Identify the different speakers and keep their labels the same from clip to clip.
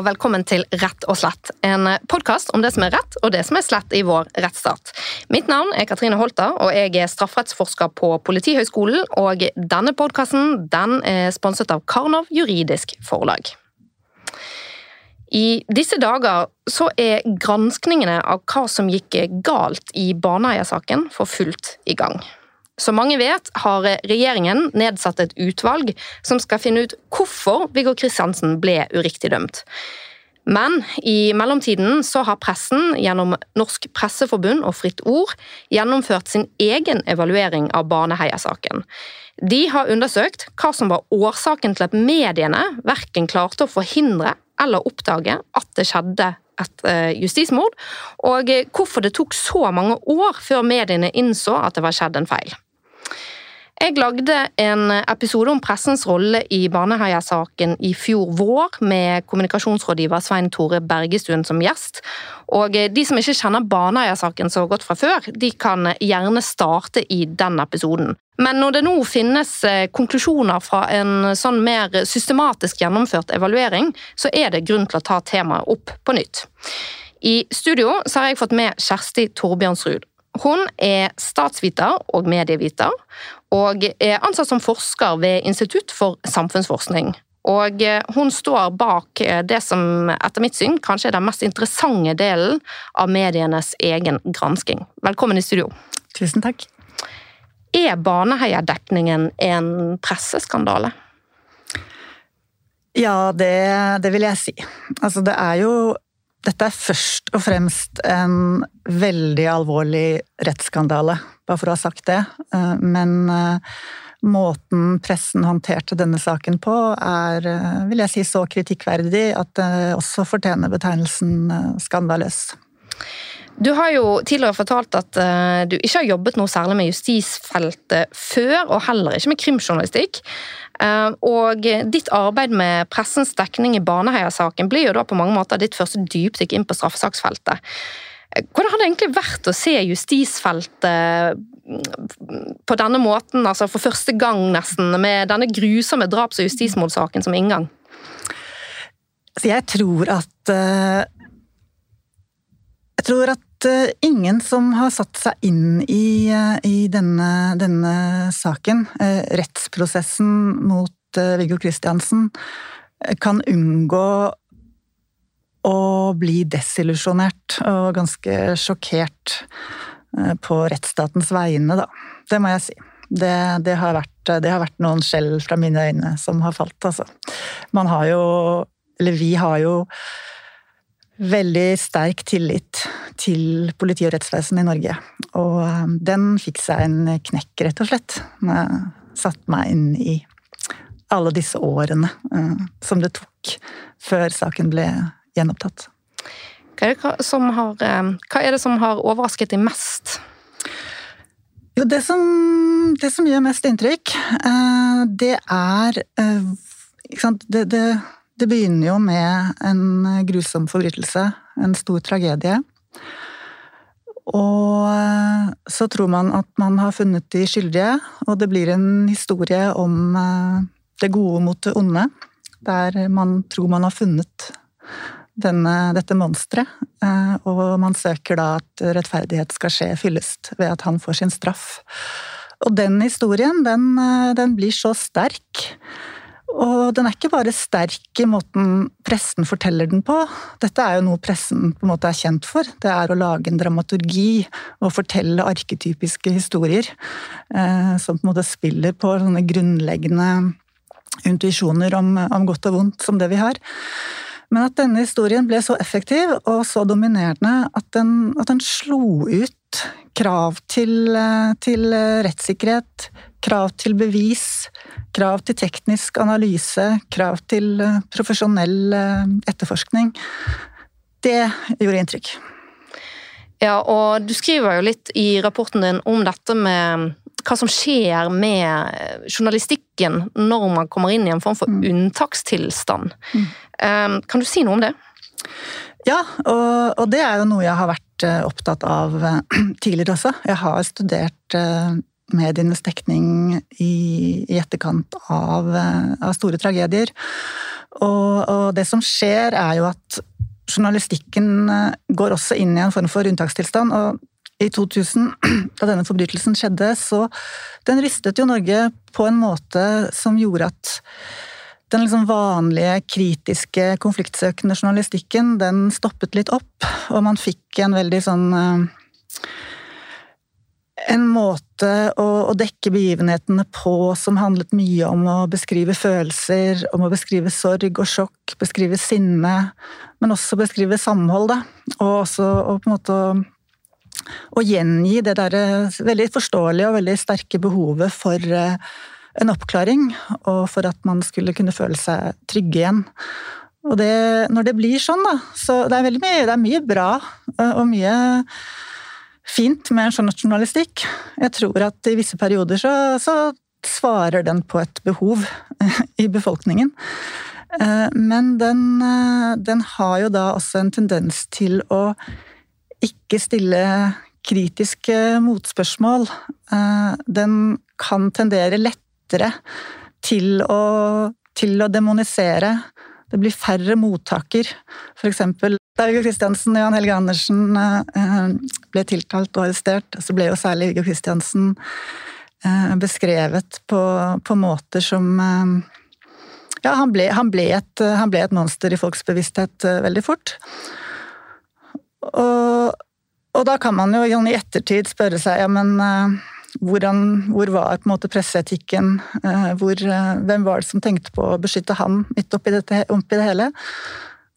Speaker 1: og velkommen til Rett og slett. En podkast om det som er rett og det som er slett i vår rettsstat. Mitt navn er Katrine Holter, og jeg er strafferettsforsker på Politihøgskolen. Og denne podkasten er sponset av Karnov juridisk forlag. I disse dager så er granskningene av hva som gikk galt i Baneheia-saken for fullt i gang. Som mange vet, har regjeringen nedsatt et utvalg som skal finne ut hvorfor Viggo Kristiansen ble uriktig dømt. Men i mellomtiden så har pressen gjennom Norsk Presseforbund og Fritt Ord gjennomført sin egen evaluering av Baneheia-saken. De har undersøkt hva som var årsaken til at mediene verken klarte å forhindre eller oppdage at det skjedde et eh, justismord, og hvorfor det tok så mange år før mediene innså at det var skjedd en feil. Jeg lagde en episode om pressens rolle i Baneheia-saken i fjor vår, med kommunikasjonsrådgiver Svein Tore Bergestuen som gjest. Og De som ikke kjenner Baneheia-saken så godt fra før, de kan gjerne starte i den episoden. Men når det nå finnes eh, konklusjoner fra en sånn mer systematisk gjennomført evaluering, så er det grunn til å ta temaet opp på nytt. I studio har jeg fått med Kjersti Torbjørnsrud. Hun er statsviter og medieviter, og er ansatt som forsker ved Institutt for samfunnsforskning. Og hun står bak det som etter mitt syn kanskje er den mest interessante delen av medienes egen gransking. Velkommen i studio.
Speaker 2: Tusen takk.
Speaker 1: Er Baneheia-dekningen en presseskandale?
Speaker 2: Ja, det, det, vil jeg si. Altså, det er jo dette er først og fremst en veldig alvorlig rettsskandale, bare for å ha sagt det. Eh, men eh, måten pressen håndterte denne saken på er, eh, vil jeg si, så kritikkverdig at det også fortjener betegnelsen skandaløs.
Speaker 1: Du har jo tidligere fortalt at du ikke har jobbet noe særlig med justisfeltet før, og heller ikke med krimjournalistikk. Og ditt arbeid med pressens dekning i Baneheia-saken blir jo da på mange måter ditt første dypdykk inn på straffesaksfeltet. Hvordan har det egentlig vært å se justisfeltet på denne måten, altså for første gang nesten, med denne grusomme draps- og justismordsaken som inngang?
Speaker 2: Jeg tror at eh, Jeg tror at Eh, ingen som har satt seg inn i, eh, i denne, denne, saken, rettsprosessen mot Viggo Kristiansen, kan unngå å bli desillusjonert og ganske sjokkert på rettsstatens vegne, da. Det må jeg si. Det, det, har, vært, det har vært noen skjell fra mine øyne som har falt, altså. Man har jo Eller vi har jo veldig sterk tillit til politi og rettsvesen i Norge. Og um, den fikk seg en knekk, rett og slett, når jeg satte meg inn i alle disse årene uh, som det tok før saken ble gjenopptatt.
Speaker 1: Hva er har, hva er det som har overrasket deg mest?
Speaker 2: Jo, det som, det som gjør mest inntrykk, uh, det er uh, det, det det begynner jo med en grusom forbrytelse, en stor tragedie. Og eh, så tror man at man har funnet de skyldige, og det blir en historie om eh, det gode mot det onde. Der man tror man har funnet denne, dette monsteret. Eh, og man søker da at rettferdighet skal skje fyllest ved at han får sin straff. Og den historien, den, den blir så sterk og den er ikke bare sterk i måten pressen forteller den på. Dette er jo noe pressen på en måte er kjent for. Det er å lage en dramaturgi og fortelle arketypiske historier. Eh, som på en måte spiller på sånne grunnleggende intuisjoner om, om, godt og vondt som det vi har. Men at denne historien ble så effektiv og så dominerende at den, at den slo ut krav til, eh, til rettssikkerhet, krav til bevis, krav til teknisk analyse, krav til eh, profesjonell eh, etterforskning. Det gjorde inntrykk.
Speaker 1: Ja, og du skriver jo litt i rapporten din om dette med hva som skjer med journalistikken når man kommer inn i en form for mm. unntakstilstand. Mm. Ehm, kan du si noe om det?
Speaker 2: Ja, og, og, det er jo noe jeg har vært eh, opptatt av tidligere også. Jeg har studert medienes dekning i, i etterkant av, av, store tragedier. Og, og, det som skjer, er jo at journalistikken eh, går også inn i en form for unntakstilstand. og i 2000, da denne forbrytelsen skjedde, så den rystet jo Norge på en måte som gjorde at den liksom vanlige, kritiske, konfliktsøkende journalistikken, den stoppet litt opp, og man fikk en veldig sånn eh, en måte å, å, dekke begivenhetene på som handlet mye om å beskrive følelser, om å beskrive sorg og sjokk, beskrive sinne, men også beskrive samhold, da. Og også og på en måte å, gjengi det derre veldig forståelige og veldig sterke behovet for eh, en oppklaring, og for at man skulle kunne føle seg trygge igjen. Og det, når det blir sånn, da, så det er mye, det er mye bra og mye fint med en sånn journalistikk. Jeg tror at i visse perioder så, så svarer den på et behov i befolkningen. Eh, men den, eh, den, har jo da også en tendens til å ikke stille kritiske motspørsmål. Eh, den kan tendere lettere til å, til å demonisere. Det blir færre mottaker. For eksempel da Viggo Kristiansen og Jan Helge Andersen eh, ble tiltalt og arrestert, så ble jo særlig Viggo Kristiansen eh, beskrevet på, på, måter som Ja, han ble, han, ble et, han ble, et, monster i folks bevissthet veldig fort. Og, og da kan man jo i ettertid spørre seg ja, men hvordan, hvor var på en måte presseetikken? Hvor, hvem var det som tenkte på å beskytte han midt oppi, dette, oppi det hele?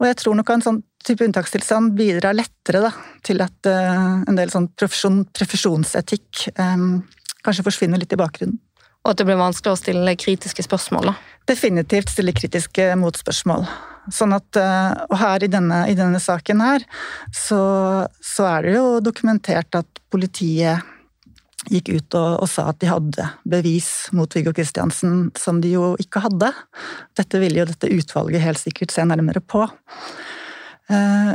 Speaker 2: Og jeg tror nok en sånn type unntakstilstand bidrar lettere da, til at en del sånn profesjon, profesjonsetikk um, kanskje forsvinner litt i bakgrunnen.
Speaker 1: Og at det blir vanskelig å stille kritiske spørsmål? da?
Speaker 2: Definitivt stille kritiske motspørsmål. Sånn at, uh, og her i denne, i denne saken her, så, så, er det jo dokumentert at politiet gikk ut og, og, sa at de hadde bevis mot Viggo Kristiansen som de jo ikke hadde. Dette ville jo dette utvalget helt sikkert se nærmere på. Eh,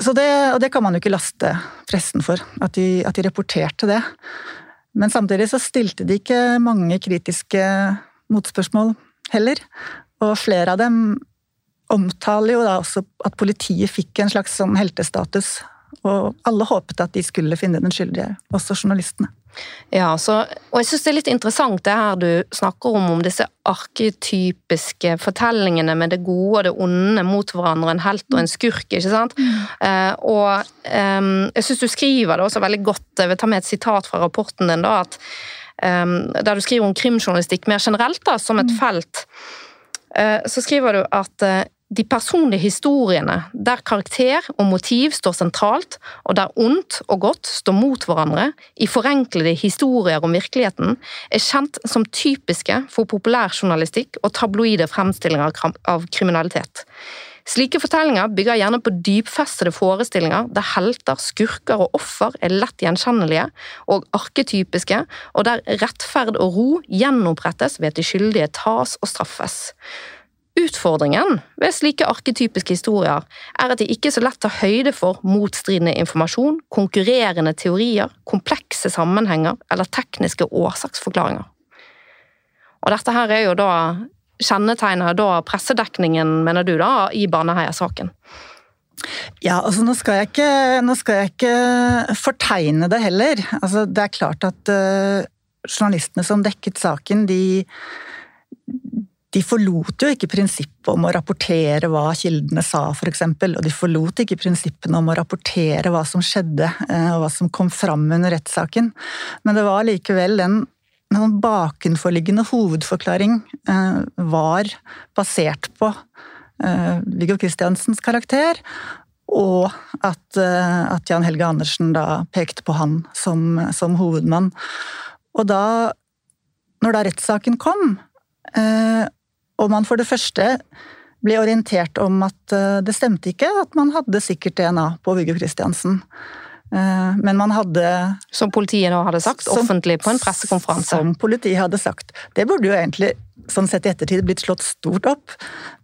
Speaker 2: så det, og det kan man jo ikke laste pressen for, at de, at de rapporterte det. Men samtidig så stilte de ikke mange kritiske motspørsmål heller. Og flere av dem omtaler jo da også at politiet fikk en slags sånn heltestatus og alle håpet at de skulle finne den skyldige, også journalistene.
Speaker 1: Ja, så, og jeg syns det er litt interessant det her du snakker om, om disse arketypiske fortellingene med det gode og det onde mot hverandre, en helt og en skurk, ikke sant. Mm. Uh, og um, jeg syns du skriver det også veldig godt, jeg vil ta med et sitat fra rapporten din, da, at, um, der du skriver om krimjournalistikk mer generelt da, som et mm. felt. Uh, så skriver du at uh, de personlige historiene, der karakter og motiv står sentralt, og der ondt og godt står mot hverandre i forenklede historier om virkeligheten, er kjent som typiske for populærjournalistikk og tabloide fremstillinger av kriminalitet. Slike fortellinger bygger gjerne på dypfestede forestillinger der helter, skurker og offer er lett gjenkjennelige og arketypiske, og der rettferd og ro gjenopprettes ved at de skyldige tas og straffes. Utfordringen ved slike arketypiske historier er at de ikke så lett tar høyde for motstridende informasjon, konkurrerende teorier, komplekse sammenhenger eller tekniske årsaksforklaringer. Og dette her er jo da kjennetegner da pressedekningen, mener du, da, i Baneheia-saken?
Speaker 2: Ja, altså nå skal, jeg ikke, nå skal jeg ikke fortegne det heller. Altså, det er klart at uh, journalistene som dekket saken, de de forlot jo ikke prinsippet om å rapportere hva kildene sa, f.eks. Og de forlot ikke prinsippene om å rapportere hva som skjedde, eh, og hva som kom fram under rettssaken. Men det var likevel en, en bakenforliggende hovedforklaring eh, var basert på eh, Viggo Kristiansens karakter, og at, Jan Helge Andersen da pekte på han som, som hovedmann. Og da, når da rettssaken kom, og man for det første ble orientert om at eh, det stemte ikke at man hadde sikkert DNA på Viggo Kristiansen. Eh, men man hadde
Speaker 1: Som politiet nå hadde sagt som, offentlig på en pressekonferanse?
Speaker 2: Som politiet hadde sagt. Det burde jo egentlig sånn sett i ettertid blitt slått stort opp,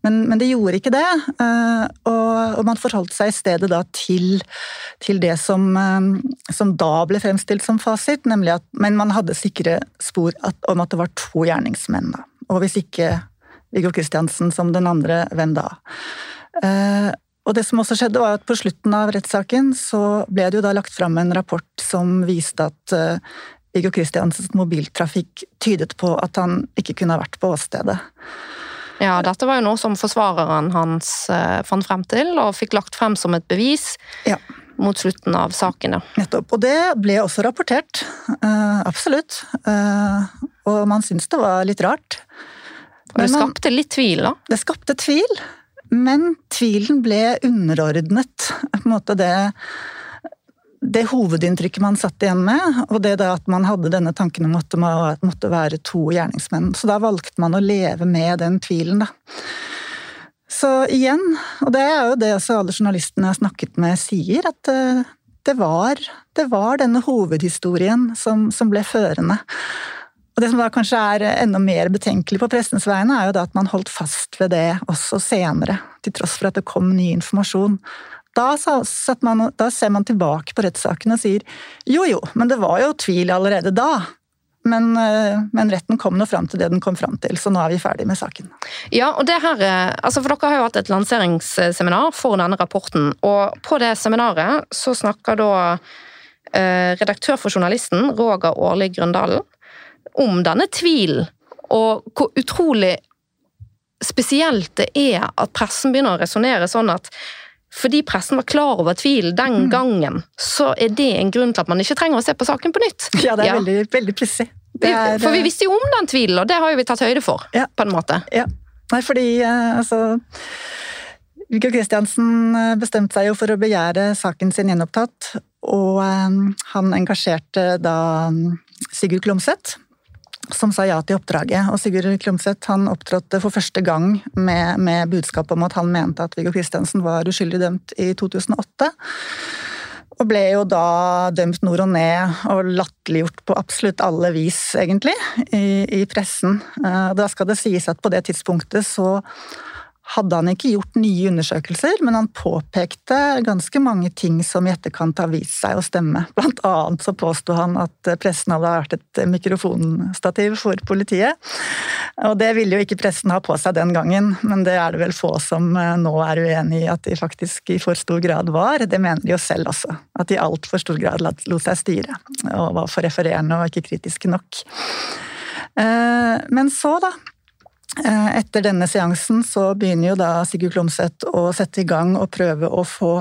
Speaker 2: men, men det gjorde ikke det. Eh, og, og, man forholdt seg i stedet da til, til det som, som, da ble fremstilt som fasit, nemlig at Men man hadde sikre spor at, om at det var to gjerningsmenn, da. Og hvis ikke Viggo Kristiansen som den andre, hvem da? Eh, og det som også skjedde var at På slutten av rettssaken så ble det jo da lagt fram en rapport som viste at uh, Viggo Kristiansens mobiltrafikk tydet på at han ikke kunne ha vært på åstedet.
Speaker 1: Ja, dette var jo noe som forsvareren hans uh, fant frem til, og fikk lagt frem som et bevis.
Speaker 2: Ja.
Speaker 1: Mot slutten av saken, ja.
Speaker 2: Nettopp. Og det ble også rapportert. Uh, absolutt. og man syns det var litt rart.
Speaker 1: Og det skapte litt tvil, da?
Speaker 2: Det skapte tvil. Men tvilen ble underordnet på en måte det, det hovedinntrykket man satt igjen med, og det at man hadde denne tanken om at det måtte være to gjerningsmenn. Så da valgte man å leve med den tvilen, da. Så igjen, og det er jo det også alle journalistene jeg har snakket med sier, at eh, det var, det var denne hovedhistorien som, som ble førende. Og Det som da kanskje er enda mer betenkelig på pressens vegne, er jo da at man holdt fast ved det også senere, til tross for at det kom ny informasjon. Da, man, da ser man tilbake på rettssaken og sier jo jo, men det var jo tvil allerede da. Men, eh, men, retten kom nå fram til det den kom fram til, så nå er vi ferdig med saken.
Speaker 1: Ja, og det her, eh, altså for Dere har jo hatt et lanseringsseminar for denne rapporten. og På det seminaret så snakker da eh, redaktør for Journalisten, Roger Årli Grøndalen, om denne tvilen, og hvor utrolig spesielt det er at pressen begynner å resonnere sånn at fordi pressen var klar over tvil den mm. gangen, så er det en grunn til at man ikke trenger å se på saken på nytt.
Speaker 2: Ja, det er ja. veldig, veldig pussig.
Speaker 1: For vi visste jo om den tvilen, og det har jo vi tatt høyde for, ja. på en måte.
Speaker 2: Ja. Nei, fordi uh, altså Viggo Kristiansen eh, bestemte seg jo for å begjære saken sin gjenopptatt, og han engasjerte da Sigurd Klomsæt, som sa ja til oppdraget. Og Sigurd Klumseth han opptrådte for første gang med, med budskap om at han mente at Viggo Kristiansen var uskyldig dømt i 2008. Og ble jo da dømt nord og ned og latterliggjort på absolutt alle vis, egentlig, i, i pressen. Eh, da skal det sies at på det tidspunktet så hadde han ikke gjort nye undersøkelser, men han påpekte ganske mange ting som i etterkant har vist seg å stemme. Blant annet så påsto han at pressen hadde vært et mikrofonstativ for politiet. Og det ville jo ikke pressen ha på seg den gangen, men det er det vel få som eh, nå er uenig i at de faktisk i for stor grad var. Det mener de jo selv også, at de i altfor stor grad lot seg styre og var for refererende og ikke kritiske nok. Eh, men så, da etter denne seansen så begynner jo da Sigurd Klomsæt å sette i gang og prøve å få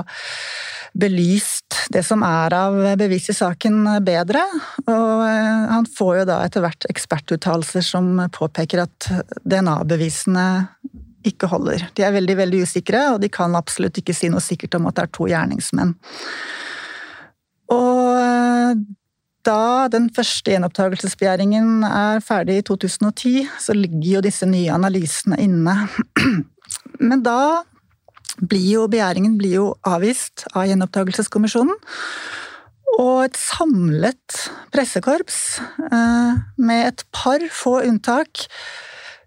Speaker 2: belyst det som er av bevis i saken bedre. Og eh, han får jo da etter hvert ekspertuttalelser som påpeker at DNA-bevisene ikke holder. De er veldig, veldig usikre, og de kan absolutt ikke si noe sikkert om at det er to gjerningsmenn. Og eh, da den første gjenopptakelsesbegjæringen er ferdig i 2010, så ligger jo disse nye analysene inne. Men da blir jo begjæringen blir jo avvist av Gjenopptakelseskommisjonen. Og et samlet pressekorps, eh, med et par få unntak,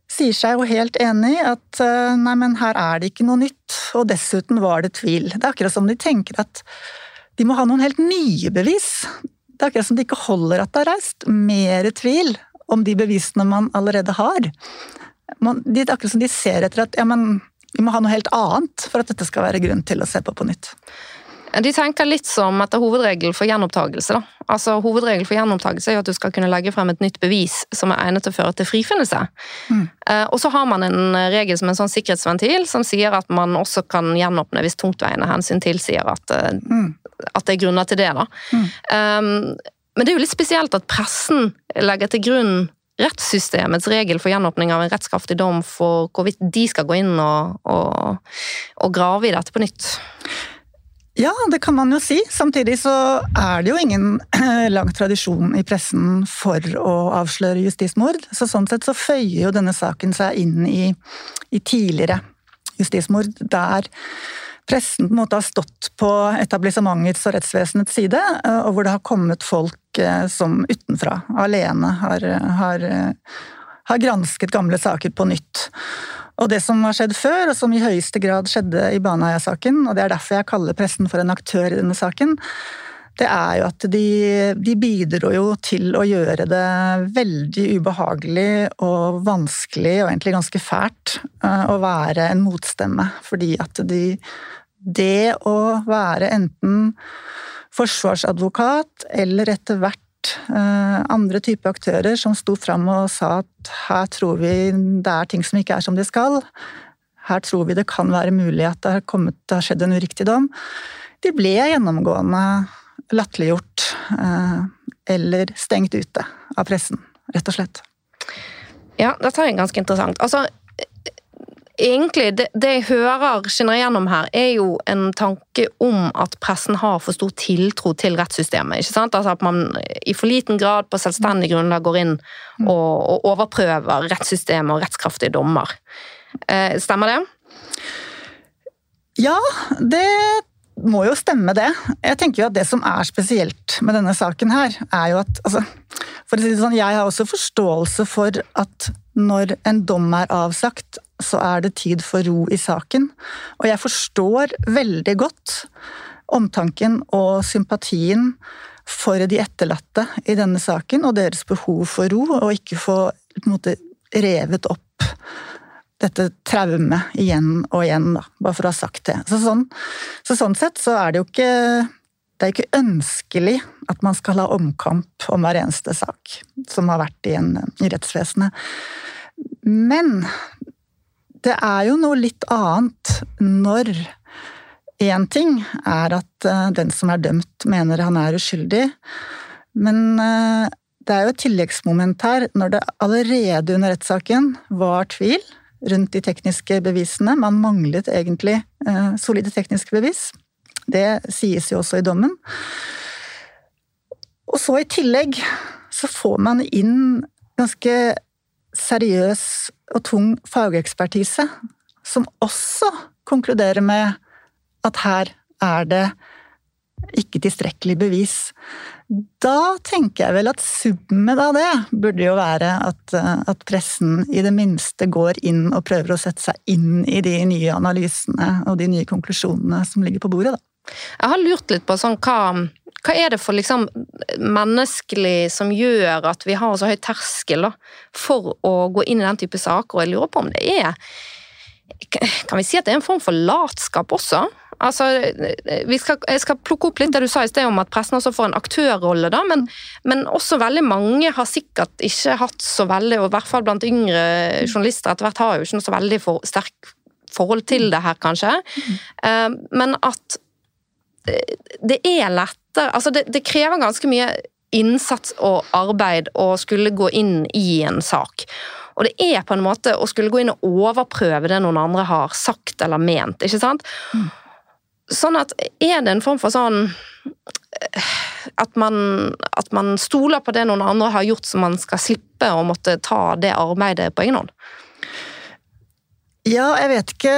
Speaker 2: sier seg jo helt enig at eh, nei, men her er det ikke noe nytt, og dessuten var det tvil. Det er akkurat som de tenker at de må ha noen helt nye bevis. Det er akkurat som det ikke holder at det er reist. Mer tvil om de bevisene man allerede har. det er akkurat som de ser etter at ja, men, vi må ha noe helt annet for at dette skal være grunn til å se på på nytt.
Speaker 1: De tenker litt som etter hovedregel for gjenopptakelse. Da. Altså, hovedregel for gjenopptakelse er jo at du skal kunne legge frem et nytt bevis som er egnet til å føre til frifinnelse. Mm. Eh, og så har man en regel som en sånn sikkerhetsventil som sier at man også kan gjenåpne hvis tungtveiende hensyn tilsier at, eh, mm. at, det er grunner til det. Da. Mm. Um, men det er jo litt spesielt at pressen legger til grunn rettssystemets regel for gjenåpning av en rettskraftig dom for hvorvidt de skal gå inn og, og, og grave i dette på nytt.
Speaker 2: Ja, det kan man jo si. Samtidig så er det jo ingen lang tradisjon i pressen for å avsløre justismord. Så sånn sett så føyer jo denne saken seg inn i, i tidligere justismord, der pressen på en måte har stått på etablissementets og rettsvesenets side, eh, og hvor det har kommet folk eh, som utenfra, alene, har, har, har gransket gamle saker på nytt. Og det som har skjedd før, og som i høyeste grad skjedde i Baneheia-saken, og det er derfor jeg kaller pressen for en aktør i denne saken, det er jo at de, de bidro jo til å gjøre det veldig ubehagelig og vanskelig, og egentlig ganske fælt, eh, å være en motstemme. Fordi at de Det å være enten forsvarsadvokat eller etter hvert eh, andre typer aktører som sto fram og sa at her tror vi det er ting som ikke er som de skal. Her tror vi det kan være mulig at det har, kommet, det har skjedd en uriktig dom. De ble gjennomgående latterliggjort eh, eller stengt ute av pressen, rett og slett.
Speaker 1: Ja, dette er ganske interessant. Altså, egentlig, det, det jeg hører skinner gjennom her, er jo en tanke om at pressen har for stor tiltro til rettssystemet. ikke sant? Altså At man i for liten grad på selvstendig grunnlag går inn og, og overprøver rettssystemet og rettskraftige dommer. Eh, stemmer det?
Speaker 2: Ja, det må jo stemme, det. Jeg tenker jo at det som er spesielt med denne saken her, er jo at altså, For å si det sånn, jeg har også forståelse for at når en dom er avsagt, så er det tid for ro i saken. Og jeg forstår veldig godt omtanken og sympatien for de etterlatte i denne saken, og deres behov for ro, og ikke få måte revet opp dette traumet igjen og igjen, da, bare for å ha sagt det. Så sånn, så sånn sett så er det jo ikke det er ikke ønskelig at man skal ha omkamp om hver eneste sak som har vært i, en, i rettsvesenet. Men det er jo noe litt annet når én ting er at eh, den som er dømt, mener han er uskyldig, men eh, det er jo et tilleggsmoment her når det allerede under rettssaken var tvil rundt de tekniske bevisene. Man manglet egentlig eh, solide tekniske bevis. Det sies jo også i dommen. Og så i tillegg så får man inn ganske seriøs og tung fagekspertise, som også konkluderer med at her er det ikke tilstrekkelig bevis. Da tenker jeg vel at summen av det burde jo være at, eh, at, pressen i det minste går inn og prøver å sette seg inn i de nye analysene og de nye konklusjonene som ligger på bordet. Da.
Speaker 1: Jeg har lurt litt på sånn, hva, hva er det for liksom menneskelig som gjør at vi har så høy terskel da, for å gå inn i den type saker, og jeg lurer på om det er Kan vi si at det er en form for latskap også? Altså, skal, jeg skal plukke opp litt det du sa i sted om at pressen også får en aktørrolle, da, men, men, også veldig mange har sikkert ikke hatt så veldig, og i hvert fall blant yngre journalister etter hvert har jo ikke noe så veldig for, sterk forhold til det her, kanskje. Mm. Men at det er lettere Altså, det, det krever ganske mye innsats og arbeid å skulle gå inn i en sak. Og det er på en måte å skulle gå inn og overprøve det noen andre har sagt eller ment. ikke sant? Mm. Sånn at er det en form for sånn at man, at man stoler på det noen andre har gjort, så man skal slippe å måtte ta det arbeidet på egen hånd?
Speaker 2: Ja, jeg vet ikke.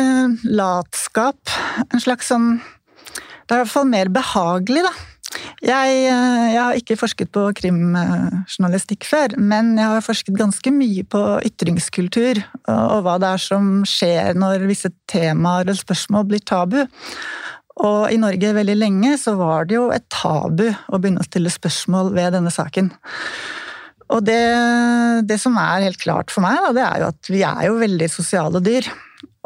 Speaker 2: Eh, latskap. En slags sånn Det er i hvert fall mer behagelig, da. Jeg, eh, jeg, har ikke forsket på krimjournalistikk før, men jeg har forsket ganske mye på ytringskultur og, hva det er som skjer når visse temaer eller spørsmål blir tabu. Og i Norge veldig lenge så var det jo et tabu å begynne å stille spørsmål ved denne saken. Og det, det som er helt klart for meg, da, det er jo at vi er jo veldig sosiale dyr.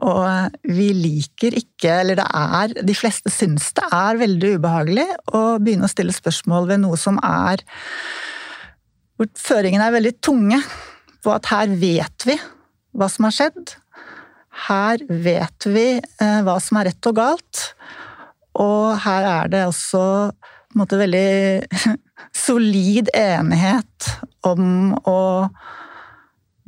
Speaker 2: Og vi liker ikke, eller det er De fleste syns det er veldig ubehagelig å begynne å stille spørsmål ved noe som er Hvor føringene er veldig tunge på at her vet vi hva som har skjedd. Her vet vi eh, hva som er rett og galt. Og her er det også på en måte veldig solid enighet om å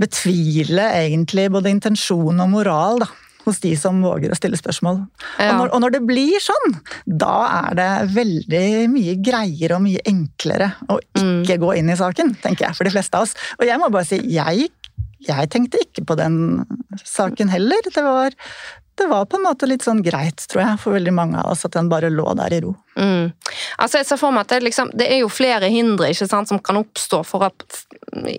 Speaker 2: betvile egentlig både intensjon og moral da, hos de som våger å stille spørsmål. Ja. Og, når, og, når, det blir sånn, da er det veldig mye greiere og mye enklere å ikke mm. gå inn i saken, tenker jeg, for de fleste av oss. Og jeg må bare si, jeg, jeg tenkte ikke på den saken heller. Det var, det var på en måte litt sånn greit, tror jeg, for veldig mange av oss at den bare lå der i ro.
Speaker 1: Mm. Altså jeg ser for meg at det, liksom, det, er jo flere hindre ikke sant, som kan oppstå for at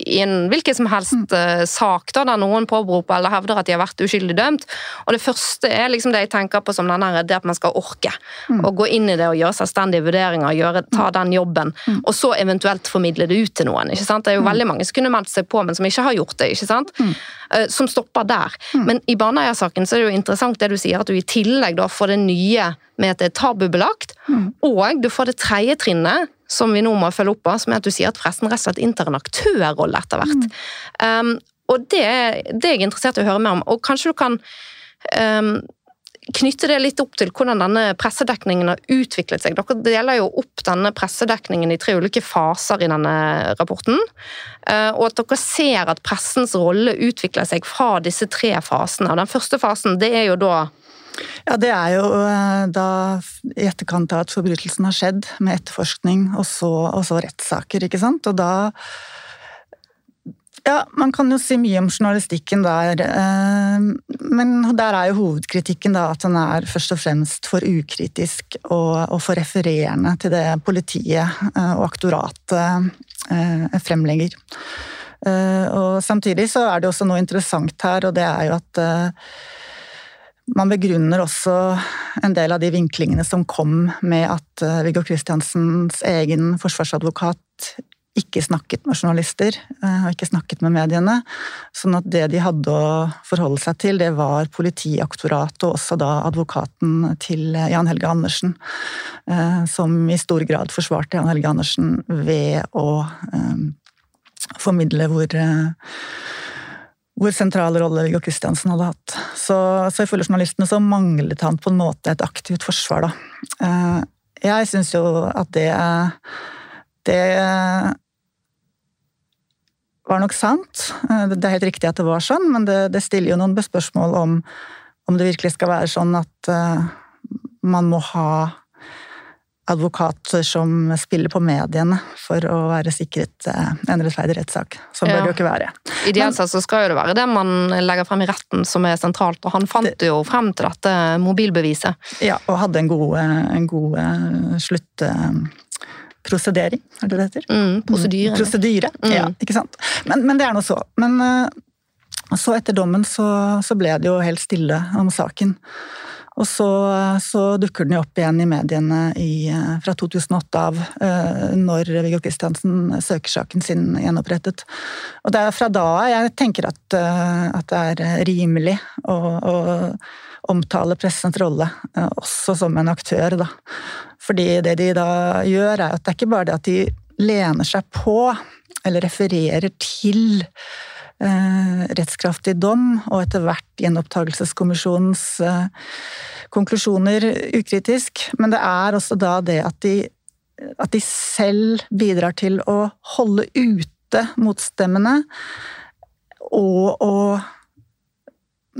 Speaker 1: i en hvilken som helst mm. sak da, der noen påberoper eller hevder at de har vært uskyldig dømt. Og Det første er liksom det jeg tenker på som denne, det at man skal orke mm. å gå inn i det og gjøre selvstendige vurderinger, gjøre, ta mm. den jobben, mm. og så eventuelt formidle det ut til noen. ikke sant? Det er jo mm. veldig mange som kunne meldt seg på, men som ikke har gjort det. ikke sant? Eh, som stopper der. Men i Baneheia-saken så er det jo interessant det du sier, at du i tillegg da får det nye med at det er tabubelagt, og du får det tredje trinnet som vi nå må følge opp av, som er at du sier at pressen rett og slett inntar en aktørrolle etter hvert. Mm. Um, og det, det, er jeg interessert i å høre mer om. Og kanskje du kan um, knytte det litt opp til hvordan denne pressedekningen har utviklet seg. Dere deler jo opp denne pressedekningen i tre ulike faser i denne rapporten. Uh, og at dere ser at pressens rolle utvikler seg fra disse tre fasene. Og den første fasen det er jo da
Speaker 2: ja, det er jo eh, da i etterkant av at forbrytelsen har skjedd, med etterforskning og så, og så rettssaker, ikke sant. Og da ja, man kan jo si mye om journalistikken der, eh, men der er jo hovedkritikken da at den er først og fremst for ukritisk og, og for refererende til det politiet eh, og aktoratet fremlegger. Og samtidig så er det også noe interessant her, og det er jo at man begrunner også en del av de vinklingene som kom med at eh, Viggo Kristiansens egen forsvarsadvokat ikke snakket med journalister eh, og ikke snakket med mediene. Sånn at det de hadde å forholde seg til, det var politiaktoratet og også da advokaten til Jan Helge Andersen, eh, som i stor grad forsvarte Jan Helge Andersen ved å formidle hvor hvor sentral rolle Viggo Kristiansen hadde hatt. Så, så ifølge journalistene så manglet han på en måte et aktivt forsvar, da. Eh, jeg syns jo at det Det var nok sant. Eh, det er helt riktig at det var sånn, men det, det stiller jo noen spørsmål om om det virkelig skal være sånn at uh, man må ha advokater som spiller på mediene for å være sikret eh, en rettferdig rettssak. Sånn bør ja. det jo ikke være.
Speaker 1: Ideelt sett så skal jo det være det man legger frem i retten som er sentralt, og han fant det, jo frem til dette mobilbeviset.
Speaker 2: Ja, og hadde en god, en god slutt sluttprosedering, uh, er det det heter?
Speaker 1: Mm, prosedyre.
Speaker 2: Prosedyre, mm. ja, ikke sant. Men, men, det er nå så. Men så etter dommen så, så ble det jo helt stille om saken. Og så, så, dukker den jo opp igjen i mediene i, eh, fra 2008 av, eh, når Viggo Kristiansen søker saken sin gjenopprettet. Og det er fra da jeg tenker at, eh, at det er rimelig å, å, omtale pressens rolle også som en aktør, da. Fordi det de da gjør, er at det er ikke bare det at de lener seg på, eller refererer til rettskraftig dom, og etter hvert gjenopptakelseskommisjonens eh, konklusjoner ukritisk. Men det er også da det at de, at de selv bidrar til å holde ute motstemmene, og å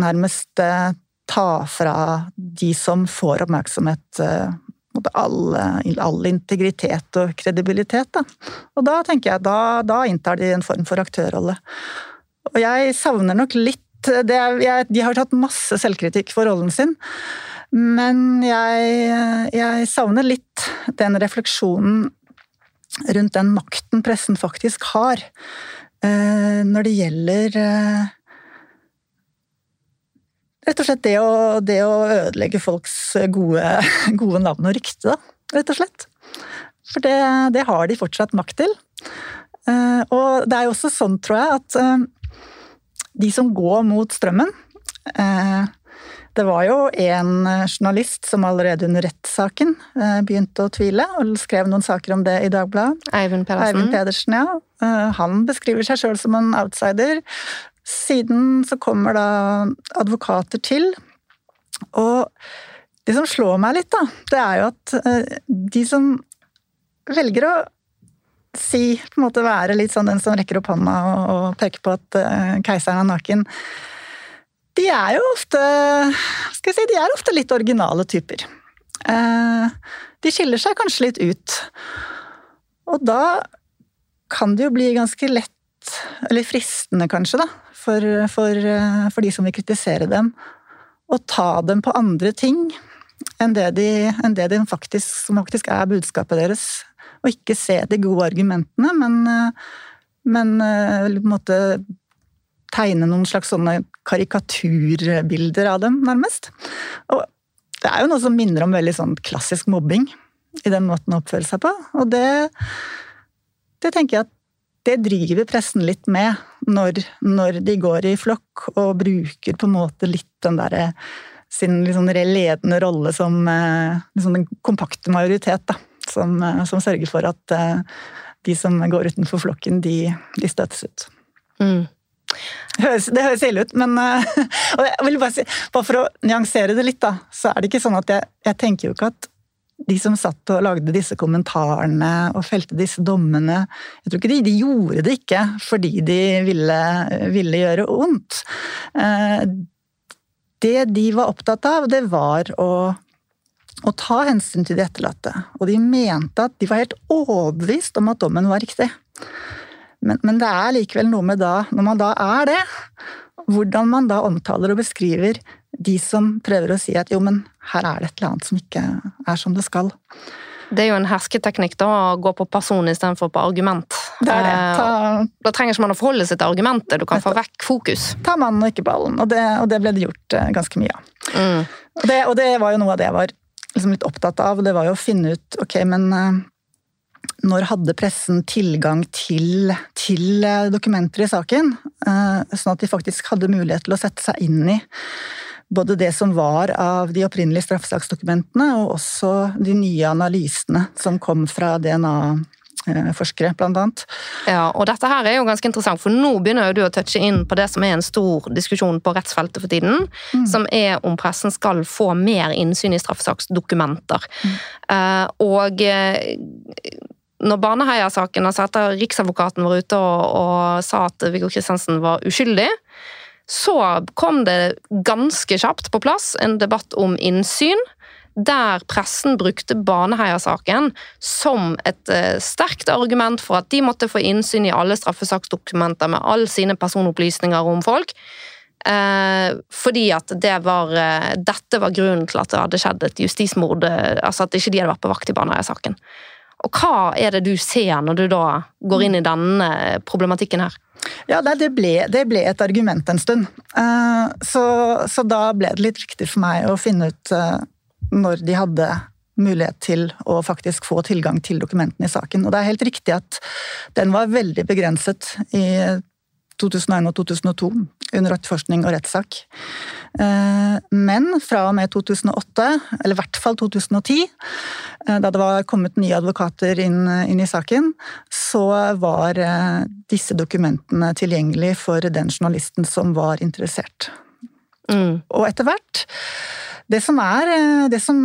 Speaker 2: nærmest eh, ta fra de som får oppmerksomhet eh, all, all, integritet og kredibilitet. Da. Og da tenker jeg da, da inntar de en form for aktørrolle. Og jeg savner nok litt det, jeg, De har tatt masse selvkritikk for rollen sin, men jeg, jeg savner litt den refleksjonen rundt den makten pressen faktisk har eh, når det gjelder eh, Rett og slett det å, det å ødelegge folks gode, gode, navn og rykte. Rett og slett. For det, det har de fortsatt makt til. Eh, og det er jo også sånn, tror jeg, at de som går mot strømmen eh, Det var jo en journalist som allerede under rettssaken eh, begynte å tvile, og skrev noen saker om det i Dagbladet.
Speaker 1: Eivind Pedersen.
Speaker 2: Eivind Pedersen ja. Eh, han beskriver seg sjøl som en outsider. Siden så kommer da advokater til. Og det som slår meg litt, da, det er jo at de som velger å si, på en måte være litt sånn den som rekker opp hånda og, og peker på at uh, keiseren er naken. De er jo ofte skal jeg si, de er ofte litt originale typer. Uh, de skiller seg kanskje litt ut. Og da kan det jo bli ganske lett, eller fristende kanskje, da, for, for, uh, for de som vil kritisere dem, å ta dem på andre ting enn det, de, enn det de faktisk, som faktisk er budskapet deres. Og ikke se de gode argumentene, men, men på en måte tegne noen slags sånne karikaturbilder av dem, nærmest. Og det er jo noe som minner om veldig sånn klassisk mobbing i den måten å oppføre seg på. Og det, det tenker jeg at det driver pressen litt med, når, når, de går i flokk og bruker på en måte litt den derre sin liksom ledende rolle som liksom den kompakte majoritet, da. Som, eh, som, sørger for at eh, de som går utenfor flokken, de, de støtes ut. Mm. Høres, det høres ille ut, men jeg vil bare, si, bare for å nyansere det litt, da, så er det ikke sånn at jeg, jeg tenker jo ikke at de som satt og lagde disse kommentarene og felte disse dommene Jeg tror ikke de, de gjorde det ikke fordi de ville, ville gjøre vondt. Eh, det de var opptatt av, det var å, å ta hensyn til de etterlatte. Og de mente at de var helt overbevist om at dommen var riktig. Men, men, det er likevel noe med da, når man da er det, hvordan man da omtaler og beskriver de som prøver å si at jo, men her er det et eller annet som ikke er som det skal.
Speaker 1: Det er jo en hersketeknikk da, å gå på person istedenfor på argument.
Speaker 2: Det er det. Eh, Ta...
Speaker 1: Da trenger ikke man å forholde seg til argumentet, du kan få vekk fokus.
Speaker 2: Ta mannen og ikke ballen, og det, og det ble det gjort eh, ganske mye av. Mm. Og, det, og det var jo noe av det jeg var liksom litt opptatt av, det var jo å finne ut ok, men eh, når hadde pressen tilgang til, til, eh, dokumenter i saken? Eh, sånn at de faktisk hadde mulighet til å sette seg inn i både det som var av de opprinnelige straffesaksdokumentene, og også de nye analysene som kom fra DNA-forskere, blant annet.
Speaker 1: Ja, og dette her er jo ganske interessant, for nå begynner du å touche inn på det som er en stor diskusjon på rettsfeltet for tiden, mm. som er om pressen skal få mer innsyn i straffesaksdokumenter. Mm. Uh, og når Baneheia-saken, altså etter Riksadvokaten var ute og, og sa at Viggo Kristiansen var uskyldig, så kom det ganske kjapt på plass en debatt om innsyn, der pressen brukte Baneheia-saken som et uh, sterkt argument for at de måtte få innsyn i alle straffesaksdokumenter med alle sine personopplysninger om folk. Uh, fordi at det var, uh, dette var grunnen til at det hadde skjedd et justismord. altså At ikke de hadde vært på vakt i Baneheia-saken. Og hva er det du ser når du da går inn i denne problematikken her?
Speaker 2: Ja, det ble, det ble et argument en stund. Eh, så, så, da ble det litt riktig for meg å finne ut eh, når de hadde mulighet til å faktisk få tilgang til dokumentene i saken. Og det er helt riktig at den var veldig begrenset i 2001 og 2002 under etterforskning og rettssak. Eh, men fra og med 2008, eller i hvert fall 2010, eh, da det var kommet nye advokater inn, inn i saken, så var eh, disse dokumentene tilgjengelig for den journalisten som var interessert. Mm. Og etter hvert det som er det som,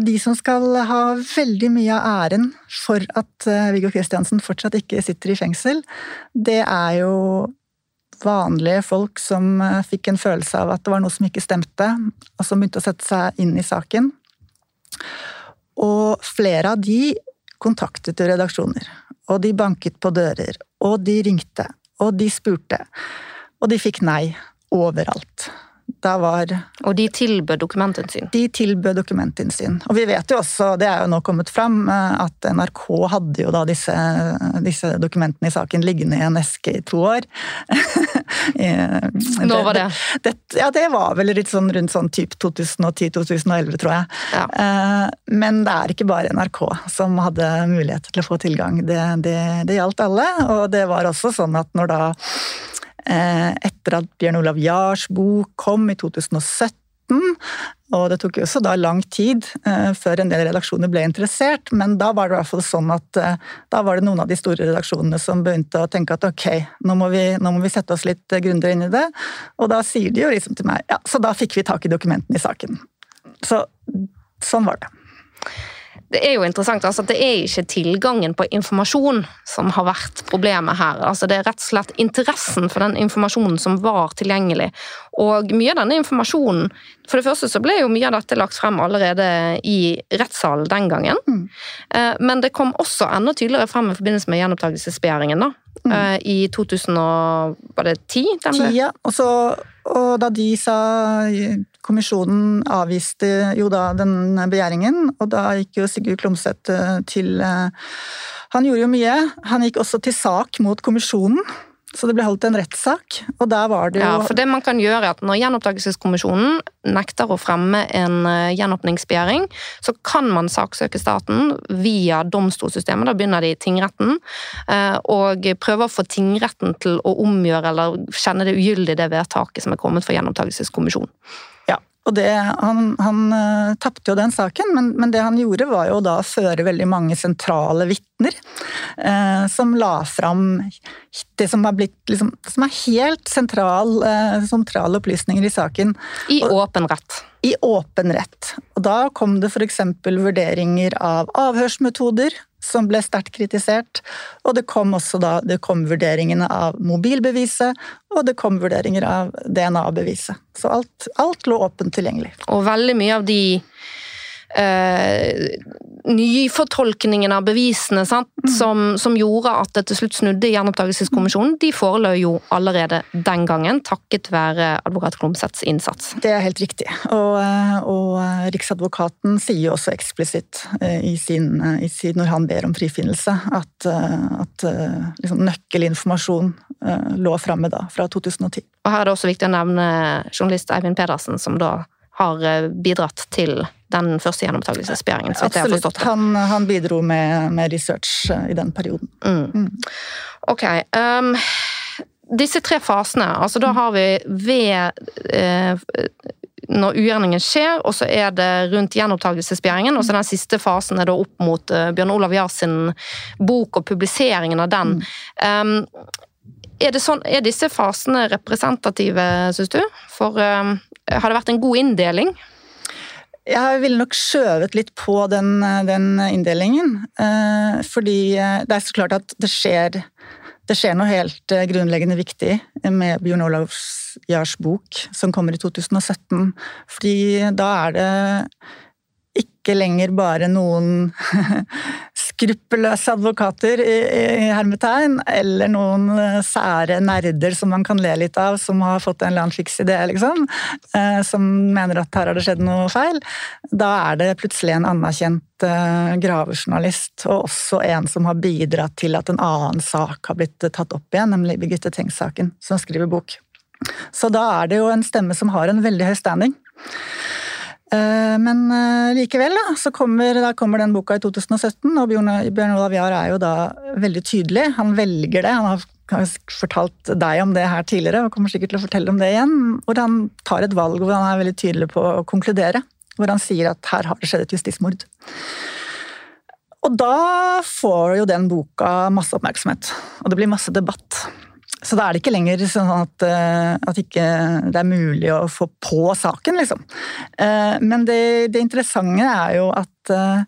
Speaker 2: De som skal ha veldig mye av æren for at Viggo Kristiansen fortsatt ikke sitter i fengsel, det er jo vanlige folk som eh, fikk en følelse av at det var noe som ikke stemte, og som begynte å sette seg inn i saken. Og flere av de kontaktet redaksjoner, og de banket på dører, og de ringte, og de spurte. Og de fikk nei overalt da var
Speaker 1: Og de tilbød dokumentinnsyn?
Speaker 2: De tilbød dokumentinnsyn. Og vi vet jo også, det er jo nå kommet fram, eh, at NRK hadde jo da disse, disse dokumentene i saken liggende i en eske i to år.
Speaker 1: nå var det?
Speaker 2: det? Ja, det var vel litt sånn rundt sånn type 2010-2011, tror jeg. Ja. Eh, men det er ikke bare NRK som hadde mulighet til å få tilgang. Det, det, det gjaldt alle, og det var også sånn at når da Eh, etter at Bjørn Olav Jahrs bok kom i 2017. Og det tok jo også da lang tid eh, før en del redaksjoner ble interessert, men da var det i hvert fall sånn at eh, da var det noen av de store redaksjonene som begynte å tenke at ok, nå må vi, nå må vi sette oss litt grundigere inn i det. Og da sier de jo liksom til meg ja, så da fikk vi tak i dokumentene i saken. Så sånn var det
Speaker 1: det er jo interessant altså at det er ikke tilgangen på informasjon som har vært problemet her. Altså det er rett og slett interessen for den informasjonen som var tilgjengelig. Og mye av denne informasjonen For det første så ble jo mye av dette lagt frem allerede i rettssalen den gangen. Mm. Eh, men det kom også enda tydeligere frem i forbindelse med gjenopptakelsesbegjæringen. Mm. uh, i 2010.
Speaker 2: Ja, og, så, og da de sa Kommisjonen avviste jo da den begjæringen, og da gikk jo Sigurd Klomsæt til Han gjorde jo mye. Han gikk også til sak mot kommisjonen. Så det ble holdt en rettssak, og der var det jo
Speaker 1: Ja, for det man kan gjøre er at Når Gjenopptakelseskommisjonen nekter å fremme en eh, gjenåpningsbegjæring, så kan man saksøke staten via domstolssystemet. Da begynner de i tingretten, eh, og prøver å få tingretten til å omgjøre eller kjenne det ugyldig det vedtaket som er kommet fra Gjenopptakelseskommisjonen.
Speaker 2: Og det, han han uh, tapte jo den saken, men, men, det han gjorde var jo da å føre veldig mange sentrale vitner. Uh, som la fram det som, blitt, liksom, som er helt sentral, uh, sentrale opplysninger i saken.
Speaker 1: I og, åpen rett.
Speaker 2: I åpen rett. Og da kom det f.eks. vurderinger av avhørsmetoder, som ble sterkt kritisert. Og det kom også da det kom vurderingene av mobilbeviset, og det kom vurderinger av DNA-beviset. Så alt, alt lå åpent tilgjengelig.
Speaker 1: Og veldig mye av de eh, nyfortolkningen av bevisene sant, mm. som, som, gjorde at det til slutt snudde i Gjenopptakelseskommisjonen, de forelå jo allerede den gangen, takket være advokat Klomsæts innsats.
Speaker 2: Det er helt riktig. Og, eh, og eh, Riksadvokaten sier jo også eksplisitt eh, i sin, i sin, når han ber om frifinnelse, at, at liksom, nøkkelinformasjon lå framme da, fra 2010.
Speaker 1: Og Her er det også viktig å nevne journalist Eivind Pedersen, som da har eh, bidratt til den første gjenopptakelsesbegjæringen.
Speaker 2: Absolutt. Han, han, bidro med, med, research eh, i den perioden. Mm. Mm.
Speaker 1: Ok. Um, disse tre fasene, altså da har vi ved eh, når ugjerningen skjer, og så er det rundt gjenopptakelsesbegjæringen. Og så den siste fasen er da opp mot uh, Bjørn Olav Jahr sin bok og publiseringen av den. Mm. Um, er, sånn, er, disse fasene representative, syns du? For um, har det vært en god inndeling?
Speaker 2: Jeg ville nok skjøvet litt på den, den inndelingen. Eh, fordi eh, det er så klart at det skjer, det skjer noe helt eh, grunnleggende viktig med Bjørn Olavs Jars bok, som kommer i 2017. Fordi da er det ikke lenger bare noen skruppelløse advokater i, i hermetegn, eller noen eh, sære nerder som man kan le litt av, som har fått en eller annen fiks idé, liksom, eh, som mener at her har det skjedd noe feil. Da er det plutselig en anerkjent eh, gravejournalist, og også en som har bidratt til at en annen sak har blitt tatt opp igjen, nemlig Birgitte Tengs-saken, som skriver bok. Så da er det jo en stemme som har en veldig høy standing. Eh, men eh, likevel, da, så kommer, da kommer den boka i 2017, og Bjørn, Olav Jahr er jo da veldig tydelig. Han velger det. Han har fortalt deg om det her tidligere, og kommer sikkert til å fortelle om det igjen. Hvor han tar et valg hvor han er veldig tydelig på å konkludere. Hvor han sier at her har det skjedd et justismord. Og da får jo den boka masse oppmerksomhet, og det blir masse debatt. Så da er det ikke lenger sånn at, eh, at ikke det er mulig å få på saken, liksom. Eh, men det, det interessante er jo at eh,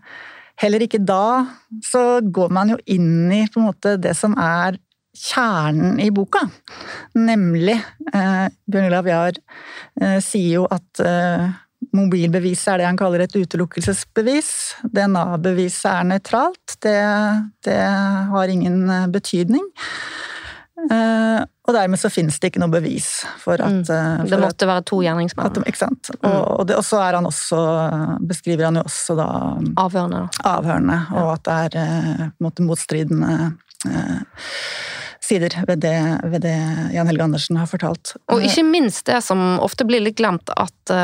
Speaker 2: heller ikke da så går man jo inn i på en måte det som er kjernen i boka. Nemlig Bjørn Olav Jahr sier jo at mobilbeviset er det han kaller et utelukkelsesbevis. DNA-beviset er nøytralt. Det, det har ingen betydning. Uh, og dermed så finnes det ikke noe bevis for at,
Speaker 1: mm. for det måtte at, være to gjerningsmenn.
Speaker 2: Ikke sant. Mm. Og, og, og, så er han også, beskriver han jo også da
Speaker 1: Avhørende.
Speaker 2: avhørende ja. Og at det er uh, på en måte motstridende eh, sider ved det, ved det, Jan Helge Andersen har fortalt.
Speaker 1: Og ikke minst det som ofte blir litt glemt, at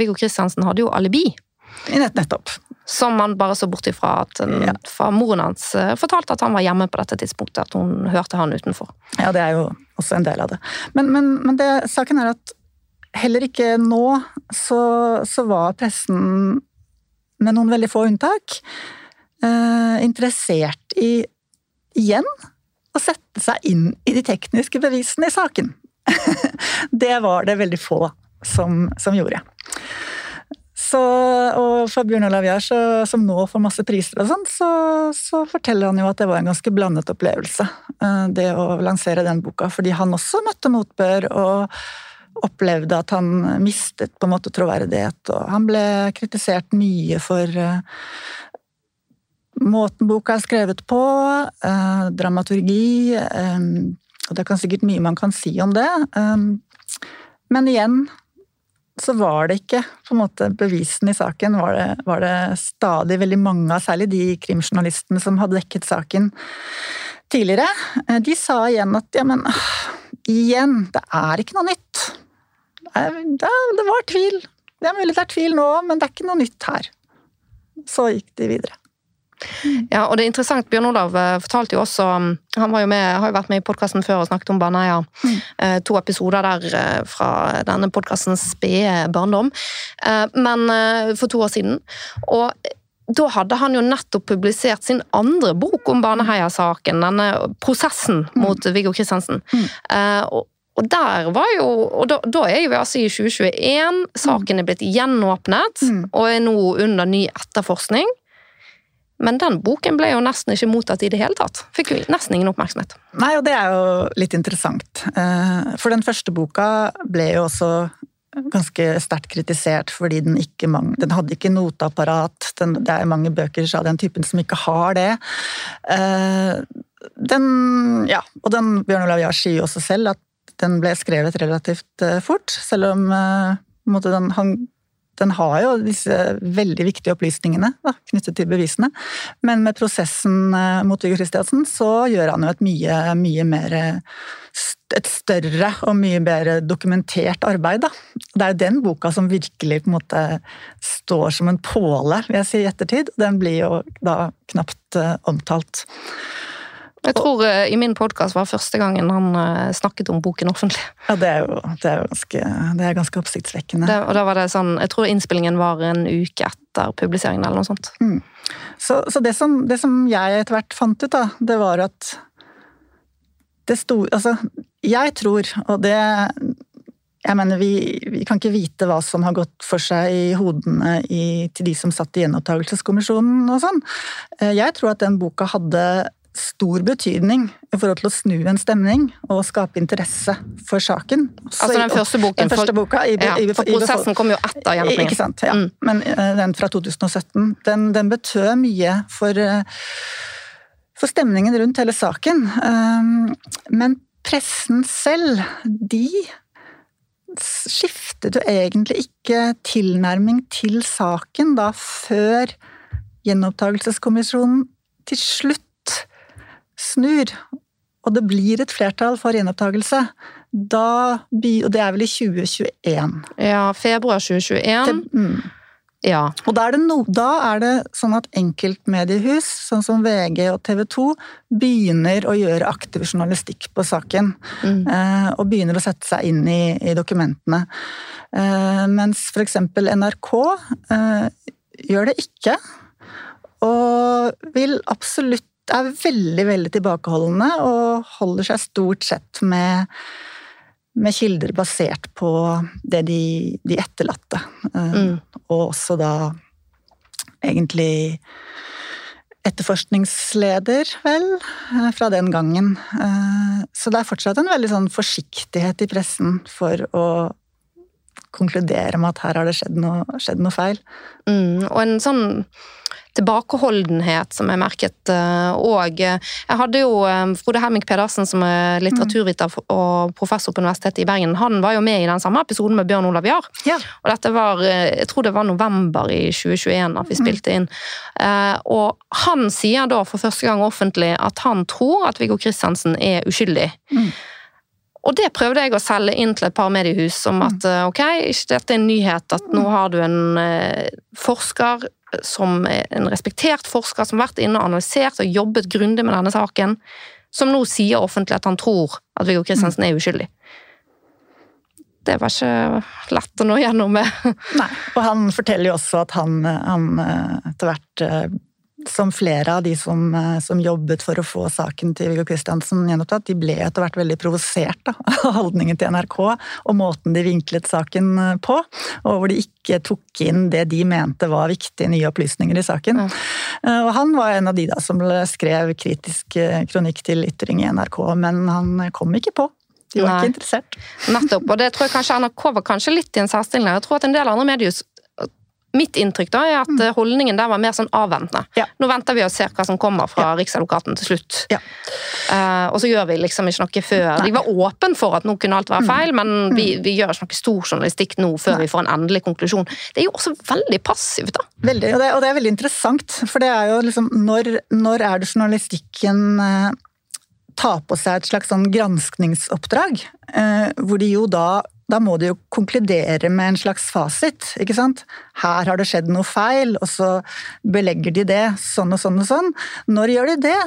Speaker 1: Viggo Kristiansen hadde jo alibi.
Speaker 2: Nett, nettopp.
Speaker 1: Som man bare så bort ifra at ja. fra moren hans eh, fortalte at han var hjemme på dette tidspunktet. At hun hørte han utenfor.
Speaker 2: Ja, det er jo også en del av det. Men, men, men det, saken er at heller ikke nå så, så var pressen, med noen veldig få unntak, eh, interessert i igjen å sette seg inn i de tekniske bevisene i saken. det var det veldig få som, som gjorde. Så, og for Bjørn Olav som nå får masse priser og sånn, så, så, forteller han jo at det var en ganske blandet opplevelse, eh, det å lansere den boka. Fordi han også møtte motbør og opplevde at han mistet på en måte troverdighet. Og han ble kritisert mye for, eh, måten boka er skrevet på, eh, dramaturgi Og det er sikkert mye man kan si om det. Men igjen så var det ikke på en måte bevisene i saken. Var det, var det stadig veldig mange av, særlig de krimjournalistene som hadde dekket saken tidligere, eh, de sa igjen at ja, men igjen, det er ikke noe nytt. Det, det var tvil. Det er mulig det er tvil nå, men det er ikke noe nytt her. Så gikk de videre.
Speaker 1: Ja, og det er interessant, Bjørn Olav eh, fortalte jo også um, Han jo med, har jo vært med i podkasten før og snakket om Baneheia. Mm. Eh, to episoder der eh, fra denne podkastens spede barndom. Men for to år siden. Og da hadde han jo nettopp publisert sin andre bok om Baneheia-saken. Denne prosessen mm. mot Viggo Kristiansen. Mm. Og, og der var jo, og da, da er vi altså i 2021. Saken er blitt gjenåpnet mm. og er nå under ny etterforskning. Men den boken ble jo nesten ikke mottatt i det hele tatt. Fikk jo nesten ingen oppmerksomhet.
Speaker 2: Nei, og det er jo litt interessant. Eh, for den første boka ble jo også ganske sterkt kritisert fordi den ikke den hadde ikke noteapparat. Den, det er mange bøker av den typen som ikke har det. Eh, den, ja, og den Bjørn Olav Jahr sier jo også selv at den ble skrevet relativt eh, fort, selv om den, han den har jo disse veldig viktige opplysningene da, knyttet til bevisene. Men med prosessen eh, mot Viggo Kristiansen så gjør han jo et mye, mye mer et større og mye bedre dokumentert arbeid. Da. Det er jo den boka som virkelig på en måte står som en påle, vil jeg si, i ettertid. Den blir jo da knapt uh, omtalt.
Speaker 1: Jeg tror uh, i min podkast var første gangen han uh, snakket om boken offentlig.
Speaker 2: Ja, det er jo, det er jo ganske, det er ganske, oppsiktsvekkende.
Speaker 1: Det, og da var det sånn, Jeg tror innspillingen var en uke etter publiseringen eller noe sånt. Mm.
Speaker 2: Så, så det, som, det, som, jeg etter hvert fant ut, da, det var at det sto Altså, jeg tror, og det jeg mener, vi, vi, kan ikke vite hva som har gått for seg i hodene i, til de som satt i gjenopptakelseskommisjonen og sånn. Eh, jeg tror at den boka hadde stor betydning i forhold til å snu en stemning og skape interesse for saken.
Speaker 1: Så altså den første boken?
Speaker 2: Den første boka, i,
Speaker 1: ja,
Speaker 2: i,
Speaker 1: for prosessen kom jo etter gjenåpningen.
Speaker 2: Ikke sant, ja. Mm. Men uh, den fra 2017, den, den betød mye for, uh, for, stemningen rundt hele saken. Um, men pressen selv, de skiftet jo egentlig ikke tilnærming til saken da før gjenopptakelseskommisjonen til slutt snur, og det blir et flertall for gjenopptakelse, da Og det er vel i 2021?
Speaker 1: Ja, februar 2021. mm. Ja.
Speaker 2: Og da er, no, da er, det sånn at enkeltmediehus, sånn som VG og TV 2, begynner å gjøre aktiv journalistikk på saken. Mm. Eh, og begynner å sette seg inn i, i dokumentene. Eh, mens f.eks. NRK eh, gjør det ikke. Og vil absolutt er veldig, veldig tilbakeholdne og holder seg stort sett med, med kilder basert på det de, de etterlatte. Eh, mm. Og også da egentlig etterforskningsleder, vel, eh, fra den gangen. Eh, så det er fortsatt en veldig sånn forsiktighet i pressen for å konkludere med at her har det skjedd noe, skjedd noe feil.
Speaker 1: Mm, og en sånn tilbakeholdenhet som jeg merket. Og jeg hadde jo Frode Hemming Pedersen, som er litteraturviter og professor på Universitetet i Bergen, han var jo med i den samme episoden med Bjørn Olav Jahr. Ja. Og dette var Jeg tror det var november i 2021 at vi spilte inn. Og han sier da for første gang offentlig at han tror at Viggo Kristiansen er uskyldig. Mm. Og det prøvde jeg å selge inn til et par mediehus om at ok, ikke dette er en nyhet at nå har du en forsker som en respektert forsker som har vært inne og analysert og jobbet grundig med denne saken, som nå sier offentlig at han tror at Viggo Kristiansen er uskyldig. Det var ikke lett å nå gjennom med.
Speaker 2: Nei, og han forteller jo også at han, han eh, etter hvert eh, som flere av de som, eh, som, jobbet for å få saken til Viggo Kristiansen gjenopptatt, de ble etter hvert veldig provosert av holdningen til NRK og måten de vinklet saken eh, på. Og hvor de ikke tok inn det de mente var viktige nye opplysninger i saken. Ja. Eh, og han var en av de da som skrev kritisk kronikk til ytring i NRK, men han kom ikke på. De var Nei. ikke interessert.
Speaker 1: Nettopp, og det tror jeg kanskje NRK var kanskje litt i en særstilling. Jeg tror at en del andre mediehus Mitt inntrykk da er at mm. holdningen der var mer sånn avventende.
Speaker 2: Ja.
Speaker 1: Nå venter vi og ser hva som kommer fra ja. Riksadvokaten til slutt.
Speaker 2: Ja.
Speaker 1: Uh, og så gjør vi liksom ikke noe før. Nei. De var åpen for at nå kunne alt være mm. feil, men mm. vi, vi, gjør ikke noe stor journalistikk nå før Nei. vi får en endelig konklusjon. Det er jo også veldig passivt, da.
Speaker 2: Veldig, og det, og det er veldig interessant. For det er jo liksom Når, når er det journalistikken uh, tar på seg et slags sånn granskningsoppdrag, uh, hvor de jo da da må de jo konkludere med en slags fasit. ikke sant? Her har det skjedd noe feil, og så belegger de det sånn og sånn og sånn. Når gjør de det?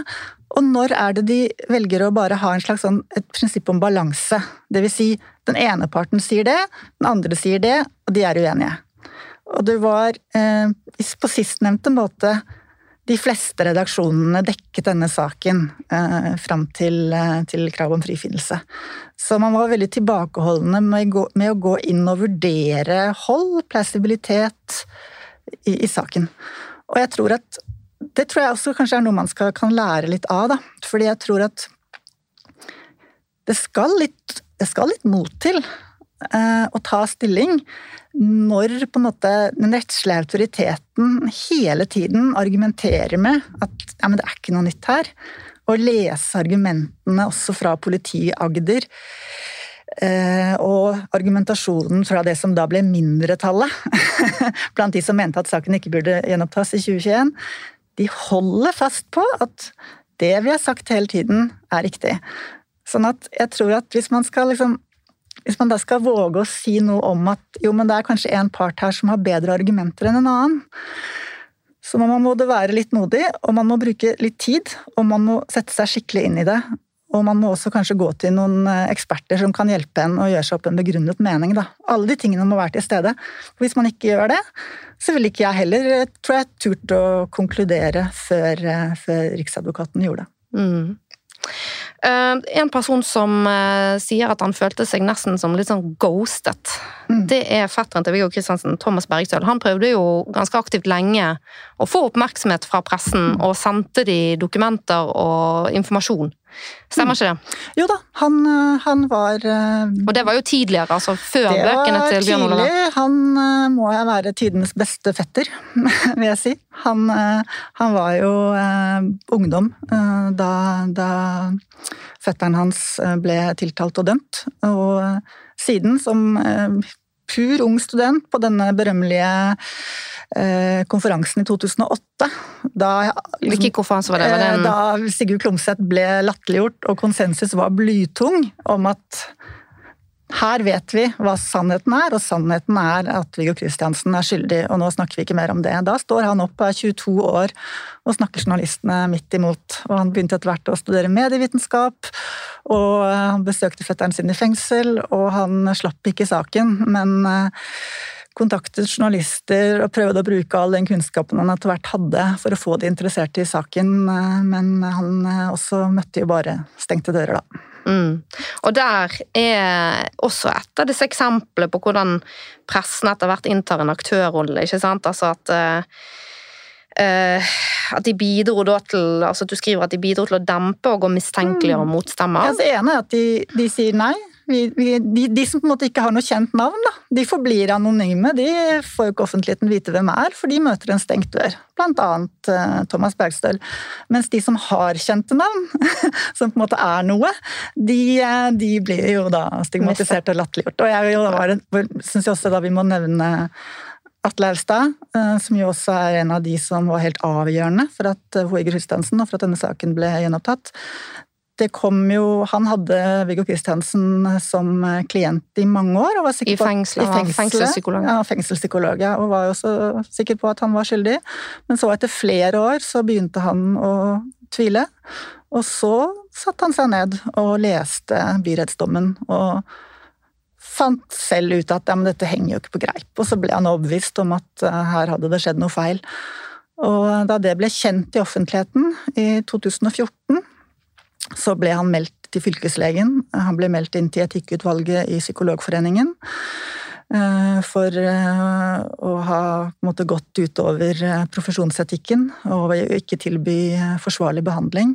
Speaker 2: Og når er det de velger å bare ha en slags sånn, et prinsipp om balanse? Det vil si, den ene parten sier det, den andre sier det, og de er uenige. Og det var eh, på sistnevnte måte de fleste redaksjonene dekket denne saken eh, fram til, eh, til krav om frifinnelse. Så man var veldig tilbakeholdne med, med, å gå inn og vurdere hold, plausibilitet, i, i, saken. Og jeg tror at Det tror jeg også kanskje er noe man skal, kan lære litt av, da. Fordi jeg tror at det skal litt, det skal litt mot til å ta stilling når på en måte den rettslige autoriteten hele tiden argumenterer med at ja, men det er ikke noe nytt her, og lese argumentene også fra politiet i Agder, eh, og argumentasjonen fra det som da ble mindretallet blant de som mente at saken ikke burde gjenopptas i 2021, de holder fast på at det vi har sagt hele tiden, er riktig. Sånn at jeg tror at hvis man skal liksom hvis man da skal våge å si noe om at jo, men det er kanskje en part her som har bedre argumenter enn en annen, så må man både være litt modig, og man må bruke litt tid, og man må sette seg skikkelig inn i det. Og man må også kanskje gå til noen eh, eksperter som kan hjelpe en å gjøre seg opp en begrunnet mening. Da. Alle de tingene må være til stede. Hvis man ikke gjør det, så ville ikke jeg heller, eh, tror jeg, turt å konkludere før, eh, før Riksadvokaten gjorde det. Mm.
Speaker 1: Eh, en person som eh, sier at han følte seg nesten som litt sånn ghostet, mm. det er fetteren til Viggo Kristiansen, Thomas Bergstøl. Han prøvde jo ganske aktivt lenge å få oppmerksomhet fra pressen, mm. og sendte de dokumenter og informasjon. Stemmer ikke det?
Speaker 2: Jo da, han, eh, han, var
Speaker 1: Og det var jo tidligere, altså før bøkene til Bjørn Olav?
Speaker 2: Det var tidlig. Han må jeg være tidenes beste fetter, vil jeg si. Han, han var jo ungdom da, da fetteren hans eh, ble tiltalt og dømt. Og eh, siden, som eh, pur ung student på denne berømmelige konferansen i 2008 da,
Speaker 1: liksom, Hvilken konferanse var det? Var det
Speaker 2: Da Sigurd Klomsæt ble latterliggjort og konsensus var blytung om at her vet vi hva sannheten er, og sannheten er at Viggo Kristiansen er skyldig, og nå snakker vi ikke mer om det. Da står han opp, er 22 år, og snakker journalistene midt imot. Og han begynte etter hvert å studere medievitenskap, og han besøkte fetteren sin i fengsel, og han slapp ikke saken, men eh, kontaktet journalister og prøvde å bruke all den kunnskapen han etter hvert hadde for å få de interesserte i saken, eh, men han eh, også møtte jo bare stengte dører, da.
Speaker 1: Mm. Og der er også et av disse eksemplene på hvordan pressen etter hvert inntar en aktørrolle. ikke sant? Altså at uh, at de bidro da til altså Du skriver at de bidro til å dempe og å mistenkeliggjøre mm. motstemmer.
Speaker 2: Ja, det ene er at de, de sier nei. Vi, vi, de, de, som på en måte ikke har noe kjent navn, da, de forblir anonyme. De får jo ikke offentligheten vite hvem er, for de møter en stengt dør. Blant annet uh, Thomas Bergstøl. Mens de som har kjente navn, som på en måte er noe, de, eh, de blir jo da stigmatisert og latterliggjort. Og jeg syns også da vi må nevne Atle Austad, eh, som jo også er en av de som var helt avgjørende for at Hoiger Hustensen, og for at denne saken ble gjenopptatt det kom jo Han hadde Viggo Kristiansen som klient i mange år. og var
Speaker 1: sikker I fengsel, på, i fengselspsykolog.
Speaker 2: Ja, fengselspsykolog, ja, og var jo også sikker på at han var skyldig. Men så etter flere år så begynte han å tvile. Og så satte han seg ned og leste byrettsdommen og fant selv ut at ja, dette henger jo ikke på greip. Og så ble han overbevist om at uh, her hadde det skjedd noe feil. Og da det ble kjent i offentligheten i 2014 så ble han meldt til fylkeslegen. Han ble meldt inn til Etikkutvalget i Psykologforeningen. Eh, for eh, å ha måte, gått utover eh, profesjonsetikken og ikke tilby forsvarlig behandling.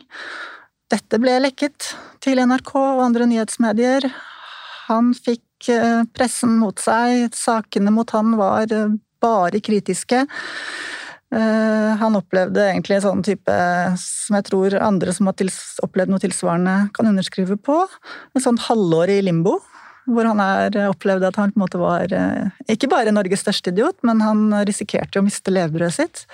Speaker 2: Dette ble lekket til NRK og andre nyhetsmedier. Han fikk pressen mot seg. Sakene mot han var bare kritiske. Eh, han opplevde egentlig en sånn type som jeg tror andre som har opplevd noe tilsvarende, kan underskrive på. En sånn halvår i limbo. Hvor han er, opplevde at han på en måte var eh, ikke bare Norges største idiot, men han risikerte å miste levebrødet sitt.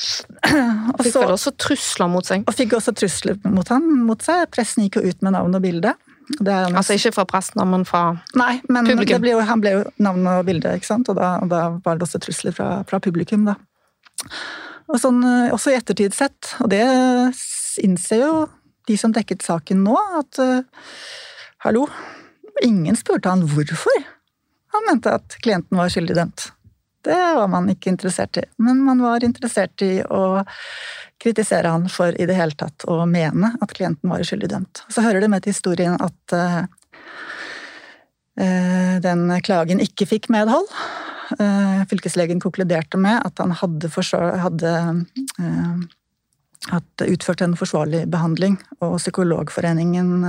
Speaker 1: Og fikk vel også trusler mot seg?
Speaker 2: Og fikk også trusler mot, han, mot seg. Pressen gikk jo ut med navn og bilde.
Speaker 1: Altså ikke fra presten, men fra
Speaker 2: Nei, men publikum? Ble jo, han ble jo navn og bilde, ikke sant? Og da, og da, var det også trusler fra, fra publikum, da. Og sånn, eh, også i ettertid sett, og det innser jo de som dekket saken nå, at uh, hallo, ingen spurte han hvorfor han mente at klienten var skyldig dømt. Det var man ikke interessert i, men man var interessert i å kritisere han for i det hele tatt å mene at klienten var uskyldig dømt. Så hører det med til historien at uh, den klagen ikke fikk medhold. Uh, fylkeslegen konkluderte med at han hadde, hadde uh, hatt utført en forsvarlig behandling, og Psykologforeningen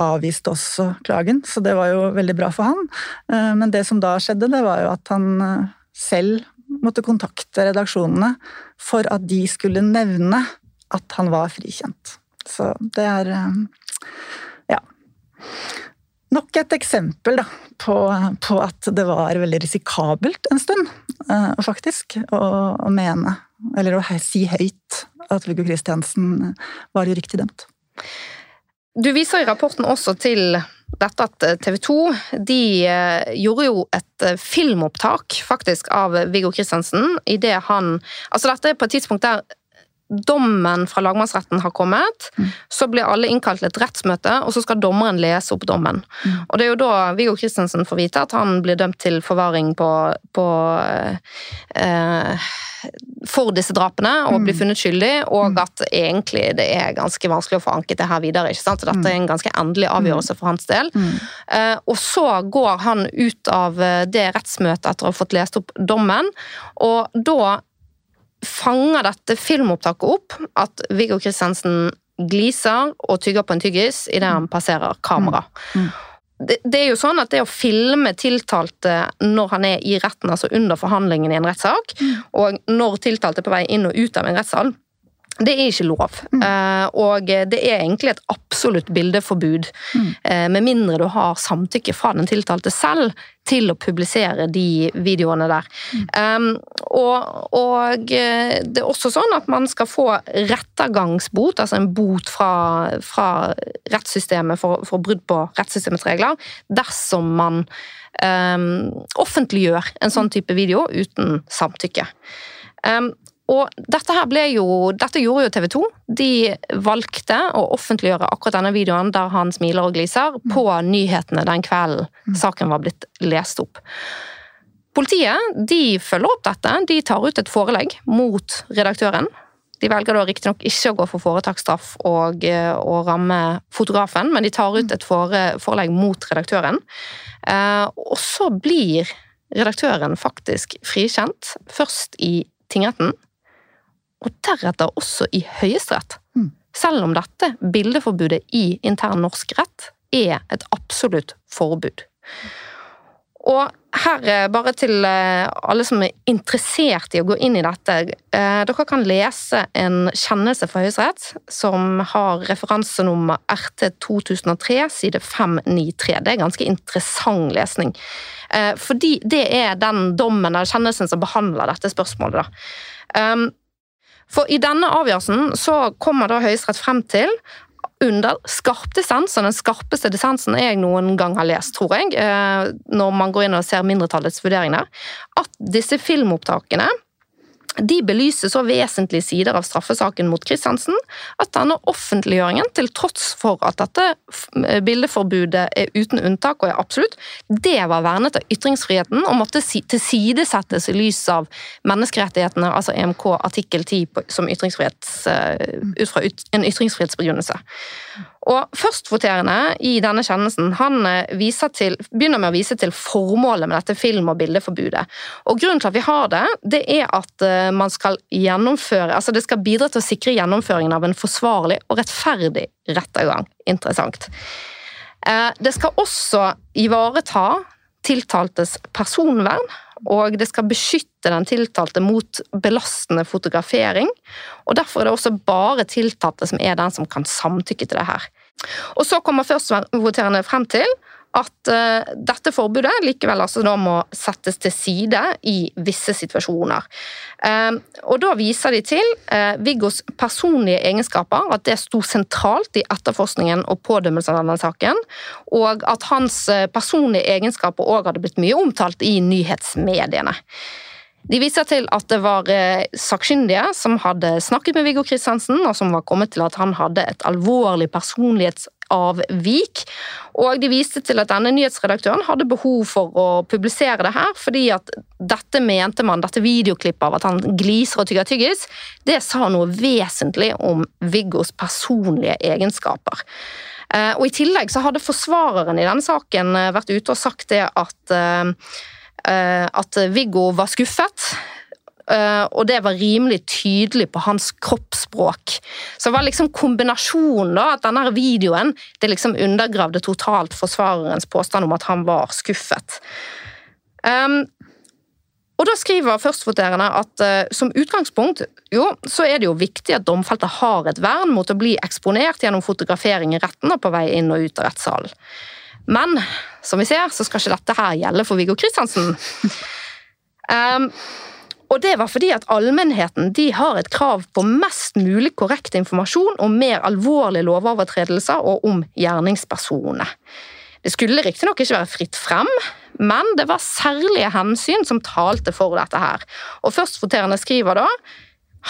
Speaker 2: avviste også klagen, så det var jo veldig bra for han. Men det som da skjedde, det var jo at han selv måtte kontakte redaksjonene for at de skulle nevne at han var frikjent. Så det er ja. Nok et eksempel da, på, på, at det var veldig risikabelt en stund, faktisk, å, å mene eller å si høyt at Viggo Kristiansen var uriktig dømt.
Speaker 1: Du viser i rapporten også til dette at TV 2 de eh, gjorde jo et eh, filmopptak faktisk av Viggo Kristiansen idet han Altså dette er på et tidspunkt der dommen fra lagmannsretten har kommet, mm. så blir alle innkalt til et rettsmøte, og så skal dommeren lese opp dommen. Mm. Og Det er jo da Viggo Kristensen får vite at han blir dømt til forvaring på, på eh, for disse drapene og mm. blir funnet skyldig, og mm. at egentlig det er ganske vanskelig å få anket det her videre. ikke sant? Så dette er en ganske endelig avgjørelse for hans del. Mm. Eh, og så går han ut av det rettsmøtet etter å ha fått lest opp dommen, og da fanger dette filmopptaket opp at Viggo Kristiansen gliser og tygger på en tyggis idet han passerer kamera. Mm. Mm. Det, det, er jo sånn at det å filme tiltalte når han er i retten, altså under forhandlingen i en rettssak, mm. og når tiltalte er på vei inn og ut av en rettssal, det er ikke lov. Mm. Uh, og det er egentlig et absolutt bildeforbud, mm. uh, med mindre du har samtykke fra den tiltalte selv til å publisere de videoene der. Mm. Um, og, og, eh, det er også sånn at man skal få rettergangsbot, altså en bot fra, fra rettssystemet for, for, brudd på rettssystemets regler, dersom man um, offentliggjør en sånn type video uten samtykke. Um, og dette, jo, dette gjorde jo TV 2. De valgte å offentliggjøre akkurat denne videoen der han smiler og gliser, på nyhetene den kvelden mm. saken var blitt lest opp. Politiet de følger opp dette. De tar ut et forelegg mot redaktøren. De velger da riktignok ikke å gå for foretaksstraff og, og, ramme fotografen, men de tar ut et forelegg mot redaktøren. Eh, og så blir redaktøren faktisk frikjent, først i tingretten, og deretter også i Høyesterett. Mm. Selv om dette bildeforbudet i intern norsk rett er et absolutt forbud. Og her, eh, bare til eh, alle som er interessert i å gå inn i dette eh, Dere kan lese en kjennelse fra Høyesterett som har referansenummer RT 2003, side 593. Det er ganske interessant lesning. Fordi det er den dommen eller kjennelsen som behandler dette spørsmålet. da. For i denne avgjørelsen så kommer da Høyesterett frem til under skarp dissens, og den skarpeste dissensen jeg noen gang har lest, tror jeg, eh, når man går inn og ser mindretallets vurderinger, at disse filmopptakene de belyser så vesentlige sider av straffesaken mot Kristiansen at denne offentliggjøringen, til tross for at dette bildeforbudet er uten unntak og er absolutt, det var vernet av ytringsfriheten og måtte tilsidesettes i lys av menneskerettighetene, altså EMK artikkel 10 som eh, ut fra en ytringsfrihetsbegrunnelse. Og Førstvoterende i denne kjennelsen han eh, til, begynner med å vise til formålet med dette film- og bildeforbudet. Og Grunnen til at vi har det, det er at eh, man skal gjennomføre, altså det skal bidra til å sikre gjennomføringen av en forsvarlig og rettferdig rettergang. Interessant. Eh, det skal også ivareta tiltaltes personvern, og det skal beskytte den tiltalte mot belastende fotografering. og Derfor er det også bare tiltalte som er den som kan samtykke til det her. Og Så kommer førstvoterende frem til at uh, dette forbudet likevel altså da må settes til side i visse situasjoner. Uh, og Da viser de til uh, Viggos personlige egenskaper, at det sto sentralt i etterforskningen og pådømmelsen av denne saken, og at hans personlige egenskaper òg hadde blitt mye omtalt i nyhetsmediene. De viser til at det var sakkyndige som hadde snakket med Viggo Kristiansen, og som var kommet til at han hadde et alvorlig personlighetsavvik. Og de viste til at denne nyhetsredaktøren hadde behov for å publisere det her, fordi at dette mente man, dette videoklippet av at han gliser og tygger tyggis, det sa noe vesentlig om Viggos personlige egenskaper. Eh, og I tillegg så hadde forsvareren i denne saken eh, vært ute og sagt det at eh, at Viggo var skuffet Eh, og det var rimelig tydelig på hans kroppsspråk. Så det var liksom kombinasjonen, da, at denne videoen det liksom undergravde totalt forsvarerens påstand om at han var skuffet. Um, og da skriver førstvoterende at uh, som utgangspunkt jo, så er det jo viktig at domfelte har et vern mot å bli eksponert gjennom fotografering i retten og på vei inn og ut av rettssalen. Men som vi ser, så skal ikke dette her gjelde for Viggo Kristiansen. Um, og det var fordi at allmennheten de har et krav på mest mulig korrekt informasjon om mer alvorlige lovovertredelser og om gjerningspersonene. Det skulle riktignok ikke være fritt frem, men det var særlige hensyn som talte for dette her. Og Førstvoterende skriver da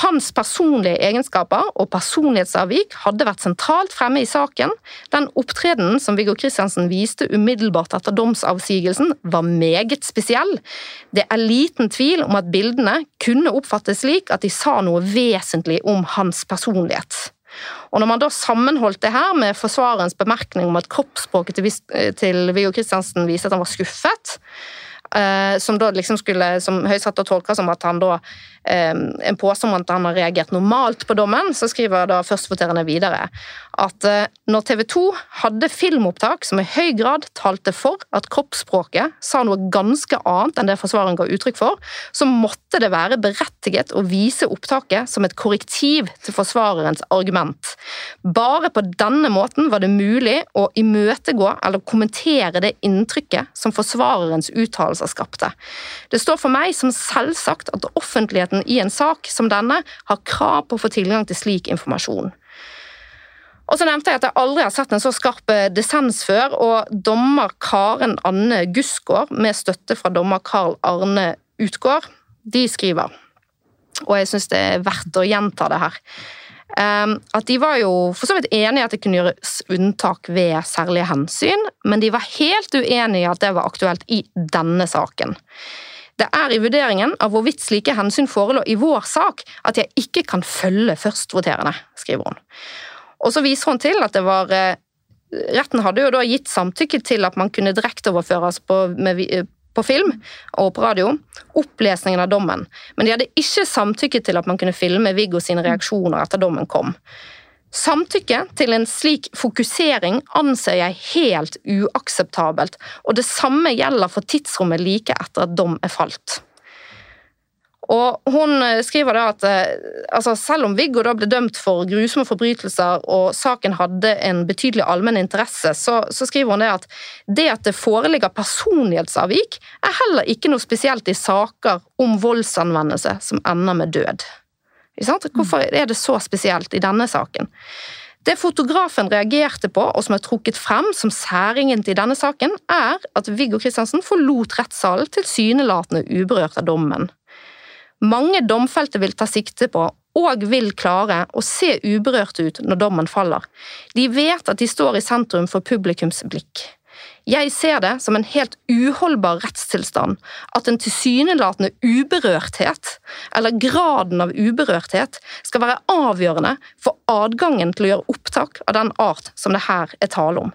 Speaker 1: hans personlige egenskaper og personlighetsavvik hadde vært sentralt fremme i saken. Den opptredenen som Viggo Kristiansen viste umiddelbart etter domsavsigelsen, var meget spesiell. Det er liten tvil om at bildene kunne oppfattes slik at de sa noe vesentlig om hans personlighet. Og Når man da sammenholdt det her med forsvarerens bemerkning om at kroppsspråket til Viggo Kristiansen viste at han var skuffet, eh, som da liksom skulle, som Høyesterett tolka som at han da en påstand om at han har reagert normalt på dommen, så skriver da førstvoterende videre at eh, når TV 2 hadde filmopptak som i høy grad talte for at kroppsspråket sa noe ganske annet enn det forsvareren ga uttrykk for, så måtte det være berettiget å vise opptaket som et korrektiv til forsvarerens argument. Bare på denne måten var det mulig å imøtegå eller kommentere det inntrykket som forsvarerens uttalelser skapte. Det står for meg som selvsagt at offentligheten offentligheten i en sak som denne har krav på å få tilgang til slik informasjon. Og så nevnte jeg at jeg aldri har sett en så skarp eh, dissens før, og dommer Karen Anne Gussgaard, med støtte fra dommer Karl Arne Utgård, de skriver, og jeg syns det er verdt å gjenta det her, ehm, at de var jo for så vidt enige i at det kunne gjøres unntak ved særlige hensyn, men de var helt uenige i at det var aktuelt i denne saken. Det er i vurderingen av hvorvidt slike hensyn forelå i vår sak at jeg ikke kan følge førstvoterende, skriver hun. Og så viser hun til at det var eh, Retten hadde jo da gitt samtykke til at man kunne direkteoverføres på, med, på film og på radio opplesningen av dommen, men de hadde ikke samtykke til at man kunne filme Viggo sine reaksjoner etter dommen kom. Samtykke til en slik fokusering anser jeg helt uakseptabelt, og det samme gjelder for tidsrommet like etter at dom er falt. Og Hun skriver da at altså selv om Viggo da ble dømt for grusomme forbrytelser og saken hadde en betydelig allmenn interesse, så, så, skriver hun det at det at det foreligger personlighetsavvik, er heller ikke noe spesielt i saker om voldsanvendelse som ender med død. Hvorfor er det så spesielt i denne saken? Det fotografen reagerte på, og som er trukket frem som særingent i denne saken, er at Viggo Kristiansen forlot rettssalen tilsynelatende uberørt av dommen. Mange domfelte vil ta sikte på, og vil klare, å se uberørt ut når dommen faller. De vet at de står i sentrum for publikums blikk. Jeg ser det som en helt uholdbar rettstilstand at en tilsynelatende uberørthet, eller graden av uberørthet, skal være avgjørende for adgangen til å gjøre opptak av den art som det her er tale om.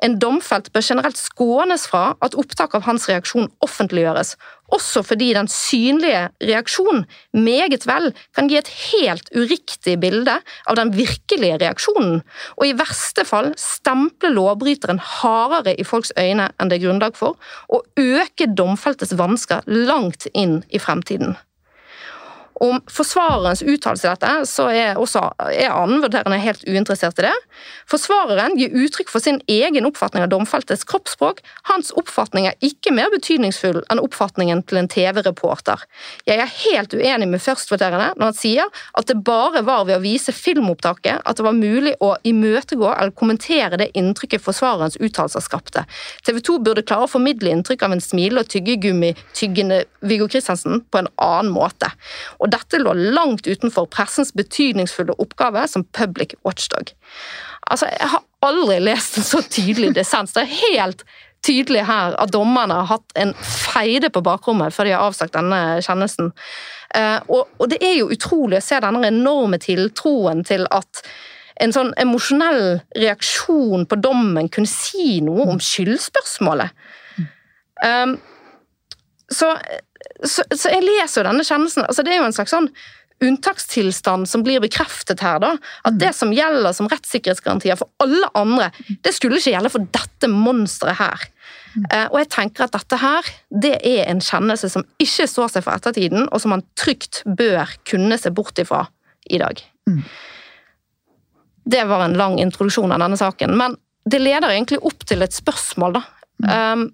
Speaker 1: En domfelt bør generelt skånes fra at opptak av hans reaksjon offentliggjøres, også fordi den synlige reaksjonen meget vel kan gi et helt uriktig bilde av den virkelige reaksjonen, og i verste fall stemple lovbryteren hardere i folks øyne enn det er grunnlag for, og øke domfeltes vansker langt inn i fremtiden. Om forsvarerens uttalelse til dette, så er, også, er annenvurderende helt uinteressert i det. Forsvareren gir uttrykk for sin egen oppfatning av domfeltes kroppsspråk. Hans oppfatning er ikke mer betydningsfull enn oppfatningen til en TV-reporter. Jeg er helt uenig med førstvurderende når han sier at det bare var ved å vise filmopptaket at det var mulig å imøtegå eller kommentere det inntrykket forsvarerens uttalelser skapte. TV 2 burde klare å formidle inntrykk av en smile- og tyggegummi-tyggende Viggo Kristiansen på en annen måte. Og og dette lå langt utenfor pressens betydningsfulle oppgave som public watchdog. Altså, Jeg har aldri lest en så tydelig dissens. Det er helt tydelig her at dommerne har hatt en feide på bakrommet før de har avsagt denne kjennelsen. Og, og det er jo utrolig å se denne enorme tiltroen til at en sånn emosjonell reaksjon på dommen kunne si noe om skyldspørsmålet. Um, så så, så, jeg leser jo denne kjennelsen altså Det er jo en slags sånn unntakstilstand som blir bekreftet her. da, At det som gjelder som rettssikkerhetsgarantier for alle andre, det skulle ikke gjelde for dette monsteret her. Uh, og jeg tenker at dette her, det er en kjennelse som ikke står seg for ettertiden, og som man trygt bør kunne se bort ifra i dag. Det var en lang introduksjon av denne saken, men det leder egentlig opp til et spørsmål, da. Um,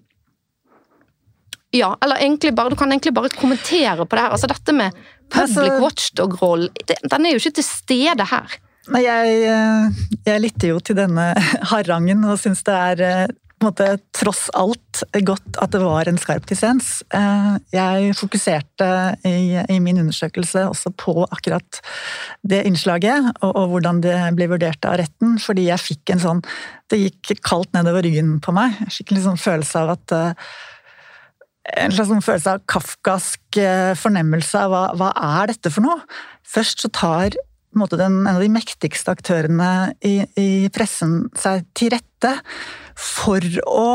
Speaker 1: ja, eller egentlig bare, du kan egentlig bare kommentere på det her. Altså Dette med public altså, watchdog-roll, den er jo ikke til stede her.
Speaker 2: Nei, jeg, eh, jeg lytter jo til denne harangen og syns det er eh, måte tross alt godt at det var en skarp dissens. Eh, jeg fokuserte i, i, min undersøkelse også på akkurat det innslaget, og, og, hvordan det ble vurdert av retten, fordi jeg fikk en sånn Det gikk kaldt nedover ryggen på meg. Skikkelig sånn følelse av at en slags sånn følelse av kafkask eh, fornemmelse av hva, hva er dette for noe? Først så tar en, den, en av de mektigste aktørene i, i, pressen seg til rette for å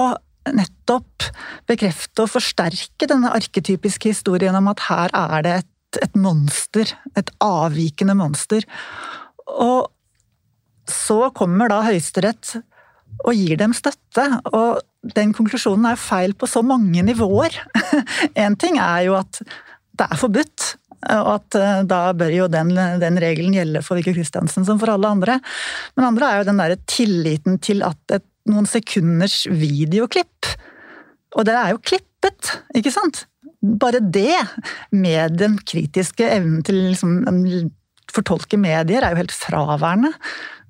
Speaker 2: nettopp bekrefte og forsterke denne arketypiske historien om at her er det et, et monster, et avvikende monster. Og så kommer da Høyesterett og gir dem støtte. Og den konklusjonen er feil på så mange nivåer. Én ting er jo at det er forbudt, og at eh, da bør jo den, den regelen gjelde for Viggo Kristiansen som for alle andre. Men andre er jo den derre tilliten til at et, noen sekunders videoklipp Og det er jo klippet, ikke sant? Bare det, med den kritiske evnen til liksom, fortolke medier, er jo helt fraværende.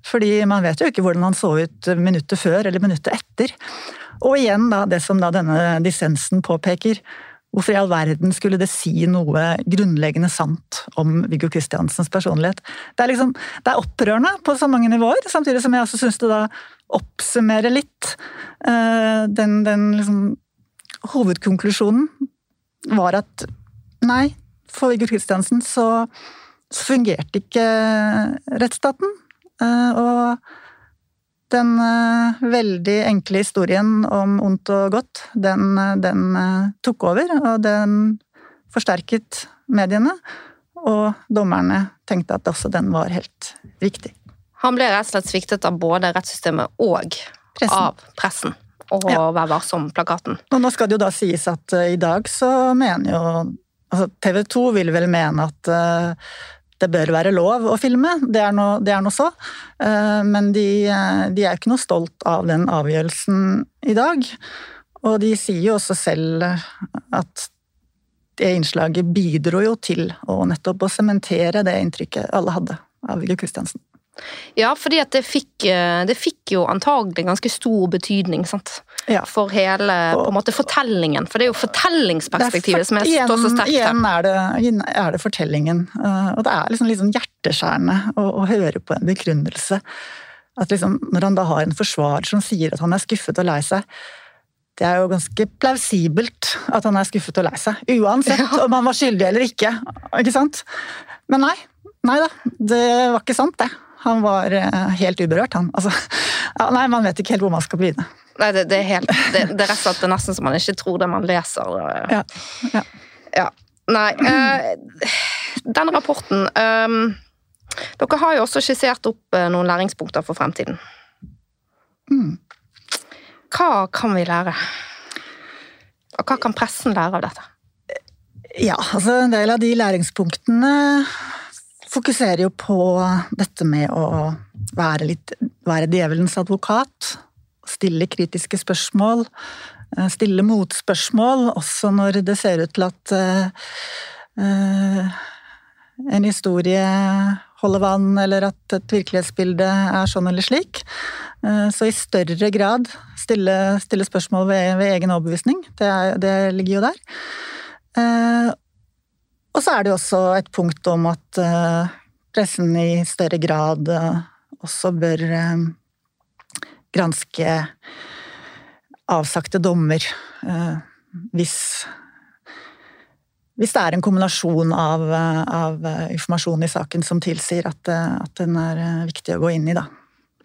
Speaker 2: Fordi man vet jo ikke hvordan han så ut minuttet før eller minuttet etter. Og igjen da, det som da denne dissensen påpeker. Hvorfor i all verden skulle det si noe grunnleggende sant om Viggo Kristiansens personlighet? Det er, liksom, det er opprørende på så mange nivåer, samtidig som jeg også syns det da oppsummerer litt uh, den, den liksom, Hovedkonklusjonen var at nei, for Viggo Kristiansen så fungerte ikke rettsstaten. Uh, og den uh, veldig enkle historien om ondt og godt, den, uh, den tok over, og den forsterket mediene. Og dommerne tenkte at også den var helt riktig.
Speaker 1: Han ble rett og slett sviktet av både rettssystemet og pressen. av pressen. Og ja. Vær varsom-plakaten.
Speaker 2: Nå skal det jo da sies at i dag så mener jo altså TV 2 vil vel mene at det bør være lov å filme, det er nå, no så. Eh, men de, eh, de er ikke noe stolt av den avgjørelsen i dag. Og de sier jo også selv at det innslaget bidro jo til å nettopp å sementere det inntrykket alle hadde av Viggo Kristiansen.
Speaker 1: Ja, fordi at det fikk, eh, det fikk jo antagelig ganske stor betydning sant? Ja. for hele på en måte, fortellingen. For det er jo fortellingsperspektivet som er igjen, så sterkt.
Speaker 2: Igjen er det, er det fortellingen. Eh, og det er liksom sånn hjerteskjærende å, å, høre på en begrunnelse. At liksom, når han da har en forsvarer som sier at han er skuffet og lei seg, det er jo ganske plausibelt at han er skuffet og lei seg. Uansett ja. om han var skyldig eller ikke. ikke sant? Men nei. Nei da, det var ikke sant, det. Han var eh, helt uberørt, han. Altså, ja, nei, man vet ikke helt hvor man skal begynne.
Speaker 1: Nei, det, det er helt Det, det er rett og slett nesten som man ikke tror det man leser.
Speaker 2: Ja. ja.
Speaker 1: ja. Nei. Eh, Den rapporten eh, Dere har jo også skissert opp eh, noen læringspunkter for fremtiden.
Speaker 2: Mm.
Speaker 1: Hva kan vi lære? Og hva kan pressen lære av dette?
Speaker 2: Ja, altså en del av de læringspunktene fokuserer jo på dette med å være litt være djevelens advokat. Stille kritiske spørsmål. eh, Stille motspørsmål, også når det ser ut til at uh, en historie holder vann, eller at et virkelighetsbilde er sånn eller slik. Uh, så i større grad stille, stille spørsmål ved, ved, egen overbevisning. Det, det ligger jo der. Uh, og så er det jo også et punkt om at pressen i større grad også bør granske avsagte dommer hvis hvis det er en kombinasjon av, av, informasjon i saken som tilsier at, at, den er viktig å gå inn i, da.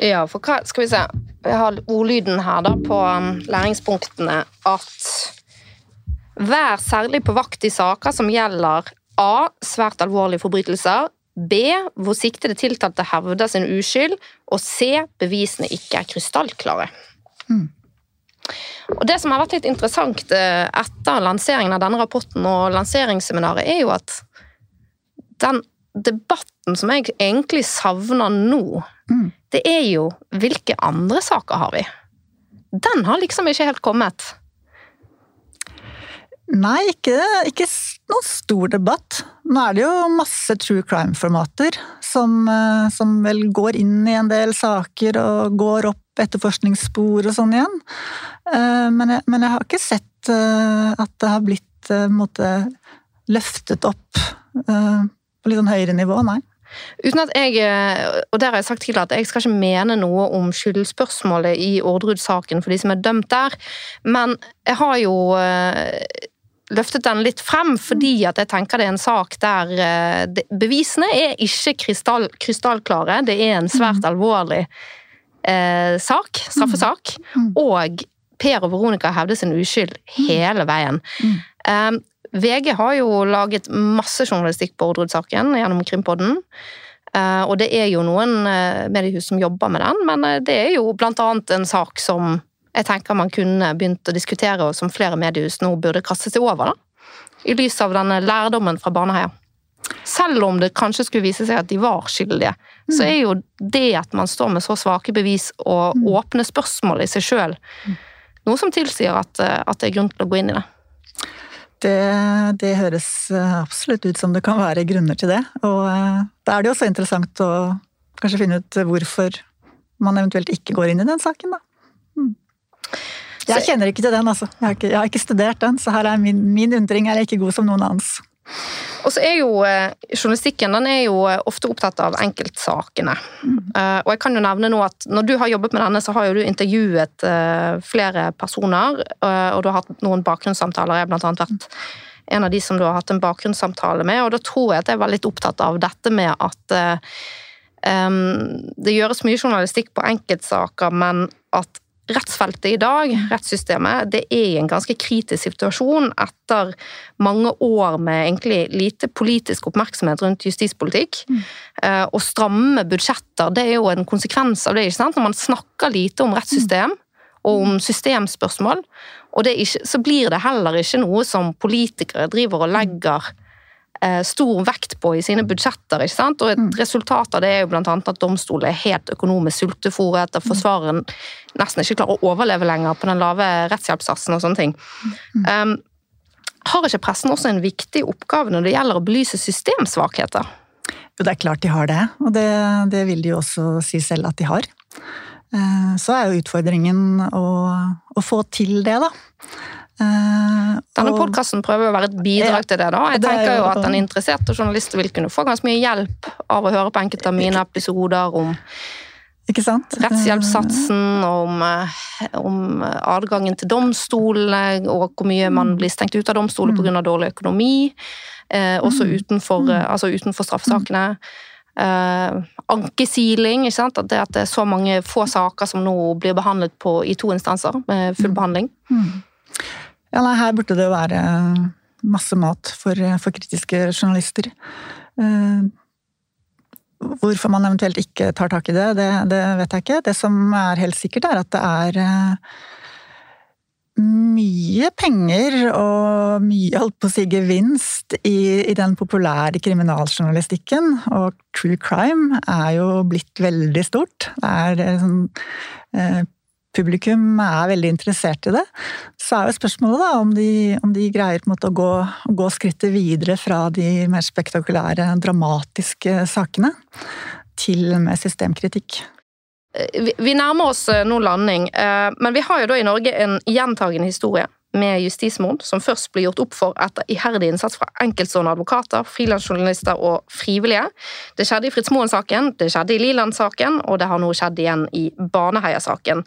Speaker 1: Ja, for hva Skal vi se. Jeg har ordlyden her da på læringspunktene at Vær særlig på vakt i saker som gjelder A. Svært alvorlige forbrytelser. B. Hvor siktede tiltalte hevder sin uskyld. Og C. Bevisene ikke er krystallklare.
Speaker 2: Mm.
Speaker 1: Og Det som har vært litt interessant etter lanseringen av denne rapporten og lanseringsseminaret, er jo at den debatten som jeg egentlig savner nå,
Speaker 2: mm.
Speaker 1: det er jo hvilke andre saker har vi? Den har liksom ikke helt kommet.
Speaker 2: Nei, ikke, ikke noen stor debatt. Nå er det jo masse true crime-formater som, som, vel går inn i en del saker og går opp etterforskningsspor og sånn igjen. Men jeg, men jeg har ikke sett at det har blitt måte, løftet opp på litt sånn høyere nivå, nei.
Speaker 1: Uten at jeg, og der har jeg sagt tidligere at jeg skal ikke mene noe om skyldspørsmålet i Orderud-saken for de som er dømt der, men jeg har jo løftet den litt frem, fordi at jeg tenker det er en sak der bevisene er ikke krystall, krystallklare. Det er en svært alvorlig eh, sak, straffesak.
Speaker 2: Mm.
Speaker 1: Og Per og Veronica hevder sin uskyld hele veien.
Speaker 2: Mm.
Speaker 1: Eh, VG har jo laget masse journalistikk på Orderud-saken gjennom Krimpodden. Uh, og det er jo noen mediehus som jobber med den, men det er jo blant annet en sak som jeg tenker man kunne begynt å diskutere, og som flere mediehus nå burde kaste seg over. da. I lys av denne lærdommen fra Baneheia. Selv om det kanskje skulle vise seg at de var skyldige, mm. så er jo det at man står med så svake bevis og mm. åpne spørsmål i seg sjøl, mm. noe som tilsier at, at, det er grunn til å gå inn i det.
Speaker 2: det. Det høres absolutt ut som det kan være grunner til det. Og da er det jo også interessant å kanskje finne ut hvorfor man eventuelt ikke går inn i den saken, da. Jeg kjenner ikke til den, altså. Jeg har ikke, jeg har ikke studert den, så her er min, min undring er ikke god som noen annens.
Speaker 1: Og så er jo eh, Journalistikken den er jo ofte opptatt av enkeltsakene.
Speaker 2: Mm.
Speaker 1: Uh, og jeg kan jo nevne nå at Når du har jobbet med denne, så har jo du intervjuet uh, flere personer. Uh, og du har hatt noen bakgrunnssamtaler. Jeg har annet vært en av de som du har hatt en bakgrunnssamtale med. Og da tror jeg at jeg var litt opptatt av dette med at um, det gjøres mye journalistikk på enkeltsaker, men at rettsfeltet i dag, rettssystemet, det er i en ganske kritisk situasjon etter mange år med egentlig lite politisk oppmerksomhet rundt justispolitikk.
Speaker 2: Mm.
Speaker 1: Og stramme budsjetter, det er jo en konsekvens av det. ikke sant? Når man snakker lite om rettssystem og om systemspørsmål, og ikke, så blir det heller ikke noe som politikere driver og legger stor vekt på i sine budsjetter. ikke sant? Og Et resultat av det er jo annet at domstolen er helt økonomisk sultefòret, at forsvareren nesten ikke klarer å overleve lenger på den lave rettshjelpssatsen og sånne ting. Um, har ikke pressen også en viktig oppgave når det gjelder å belyse systemsvakheter?
Speaker 2: Jo, det er klart de har det, og det, det vil de jo også si selv at de har. Så er jo utfordringen å, å få til det, da.
Speaker 1: Denne podkasten prøver å være et bidrag til det. da. Jeg tenker jo at En interesserte journalist vil kunne få ganske mye hjelp av å høre på enkelte av mine episoder om rettshjelpssatsen, om, om, adgangen til domstolene, og hvor mye man blir stengt ut av domstoler pga. dårlig økonomi. Eh, også utenfor, altså utenfor straffesakene. Eh, ankesiling, ikke sant? At det, at det er så mange få saker som nå blir behandlet på, i to instanser med full mm. behandling. Mm.
Speaker 2: Ja, nei, her burde det jo være masse mat for, for kritiske journalister. Uh, hvorfor man eventuelt ikke tar tak i det, det, det, vet jeg ikke. Det som er helt sikkert, er at det er uh, mye penger og mye holdt på å si gevinst i, i, den populære kriminaljournalistikken. Og true crime er jo blitt veldig stort. Det er sånn eh, Publikum er veldig interessert i det. Så er jo spørsmålet da om de, om de greier måte å gå, gå skrittet videre fra de mer spektakulære, dramatiske sakene til med systemkritikk.
Speaker 1: Eh, vi nærmer oss eh, nå landing, eh, men vi har jo da i Norge en gjentagende historie med justismord, som først ble gjort opp for etter iherdig innsats fra enkeltstående advokater, frilansjournalister og frivillige. Det skjedde i Fritz Moen-saken, det skjedde i Liland-saken, og det har nå skjedd igjen i Baneheia-saken.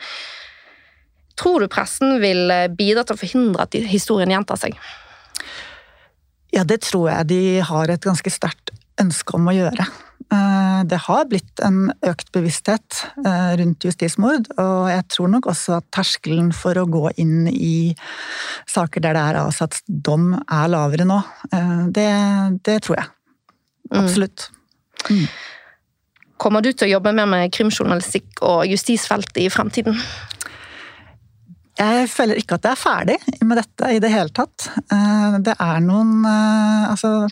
Speaker 1: Tror du pressen vil bidra til å forhindre at historien gjentar seg?
Speaker 2: Ja, det tror jeg de har et ganske sterkt ønske om å gjøre. Eh, det har blitt en økt bevissthet eh, rundt justismord, og jeg tror nok også at terskelen for å gå inn i saker der det er avsatt dom, er lavere nå. Eh, det, det tror jeg. Mm. Absolutt. Mm.
Speaker 1: Kommer du til å jobbe mer med krimjournalistikk og justisfeltet i fremtiden?
Speaker 2: Jeg føler ikke at jeg er ferdig med dette i det hele tatt. Det er noen Altså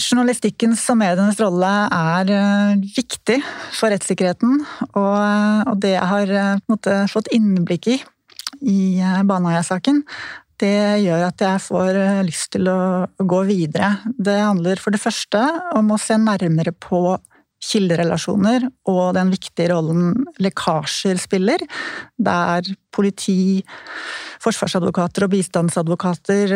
Speaker 2: Journalistikkens og medienes rolle er eh, viktig for rettssikkerheten. Og, det jeg har eh, måte, fått innblikk i i eh, Baneheia-saken, det gjør at jeg får lyst til å gå videre. Det handler for det første om å se nærmere på kilderelasjoner og den viktige rollen lekkasjer spiller, der politi, forsvarsadvokater og bistandsadvokater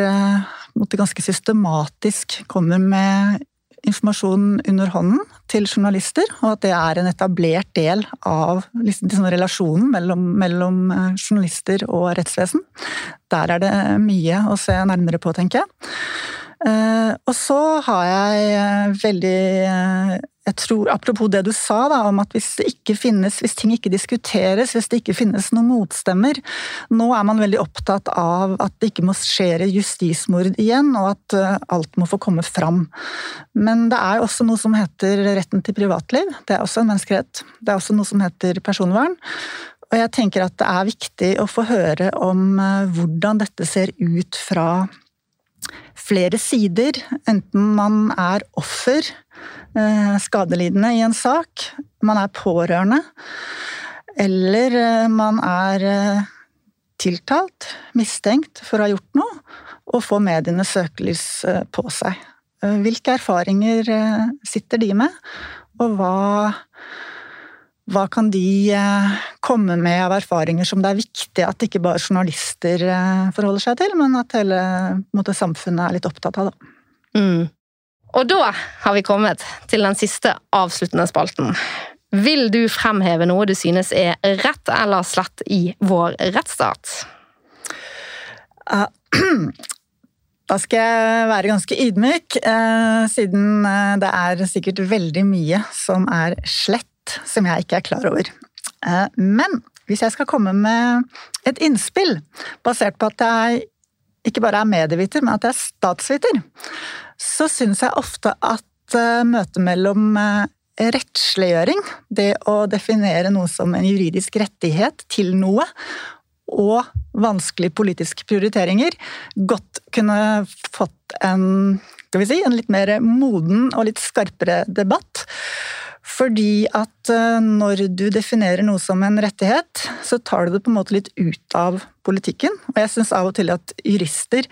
Speaker 2: måtte ganske systematisk kommer med informasjon under hånden til journalister, og at det er en etablert del av liksom relasjonen mellom, mellom, eh, journalister og rettsvesen. Der er det mye å se nærmere på, tenker jeg. Eh, og så har jeg eh, veldig jeg tror, Apropos det du sa da, om at hvis, det ikke finnes, hvis ting ikke diskuteres, hvis det ikke finnes noen motstemmer Nå er man veldig opptatt av at det ikke må skje justismord igjen, og at alt må få komme fram. Men det er også noe som heter retten til privatliv. Det er også en menneskerett. Det er også noe som heter personvern. Og jeg tenker at det er viktig å få høre om hvordan dette ser ut fra flere sider, enten man er offer Eh, skadelidende i en sak, man er pårørende, eller eh, man er eh, tiltalt, mistenkt for å ha gjort noe, og får medienes søkelys på seg. Hvilke erfaringer sitter de med, og hva, hva kan de komme med av erfaringer som det er viktig at ikke bare journalister forholder seg til, men at hele måte, samfunnet er litt opptatt av? Da. Mm.
Speaker 1: Og da har vi kommet til den siste avsluttende spalten. Vil du fremheve noe du synes er rett eller slett i vår rettsstat?
Speaker 2: Uh, da skal jeg være ganske ydmyk, siden det er sikkert veldig mye som er slett, som jeg ikke er klar over. Uh, men hvis jeg skal komme med et innspill, basert på at jeg ikke bare er medieviter, men at jeg er statsviter, så syns jeg ofte at eh, møtet mellom eh, rettsliggjøring, det å definere noe som en juridisk rettighet til noe, og vanskelige politiske prioriteringer, godt kunne fått en, si, en litt mer moden og litt skarpere debatt. Fordi at eh, når du definerer noe som en rettighet, så tar du det på en måte litt ut av politikken. Og jeg syns av og til at jurister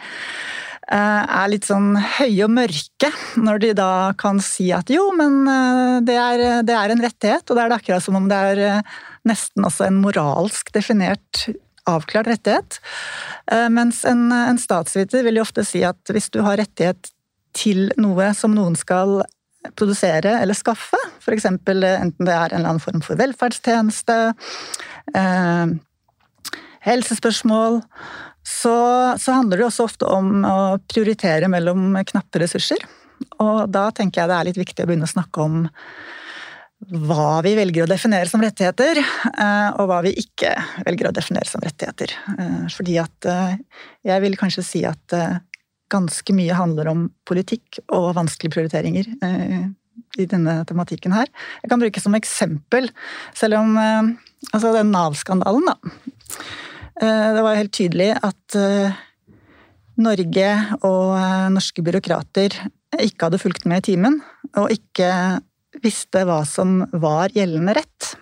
Speaker 2: Eh, er litt sånn høye og mørke, når de da kan si at jo, men eh, det er, det er en rettighet, og da er det akkurat som om det er nesten også en moralsk definert avklart rettighet. Mens en, en statsviter vil jo ofte si at hvis du har rettighet til noe som noen skal produsere eller skaffe, f.eks. enten det er en eller annen form for velferdstjeneste, eh, helsespørsmål, så, så, handler det også ofte om å prioritere mellom knappe ressurser. Og da tenker jeg det er litt viktig å begynne å snakke om hva vi velger å definere som rettigheter, eh, og hva vi ikke velger å definere som rettigheter. Eh, fordi at eh, jeg vil kanskje si at ganske mye handler om politikk og vanskelige prioriteringer i denne tematikken her. Jeg kan bruke som eksempel, selv om altså den Nav-skandalen, da. Det var helt tydelig at Norge og norske byråkrater ikke hadde fulgt med i timen, og ikke visste hva som var gjeldende rett.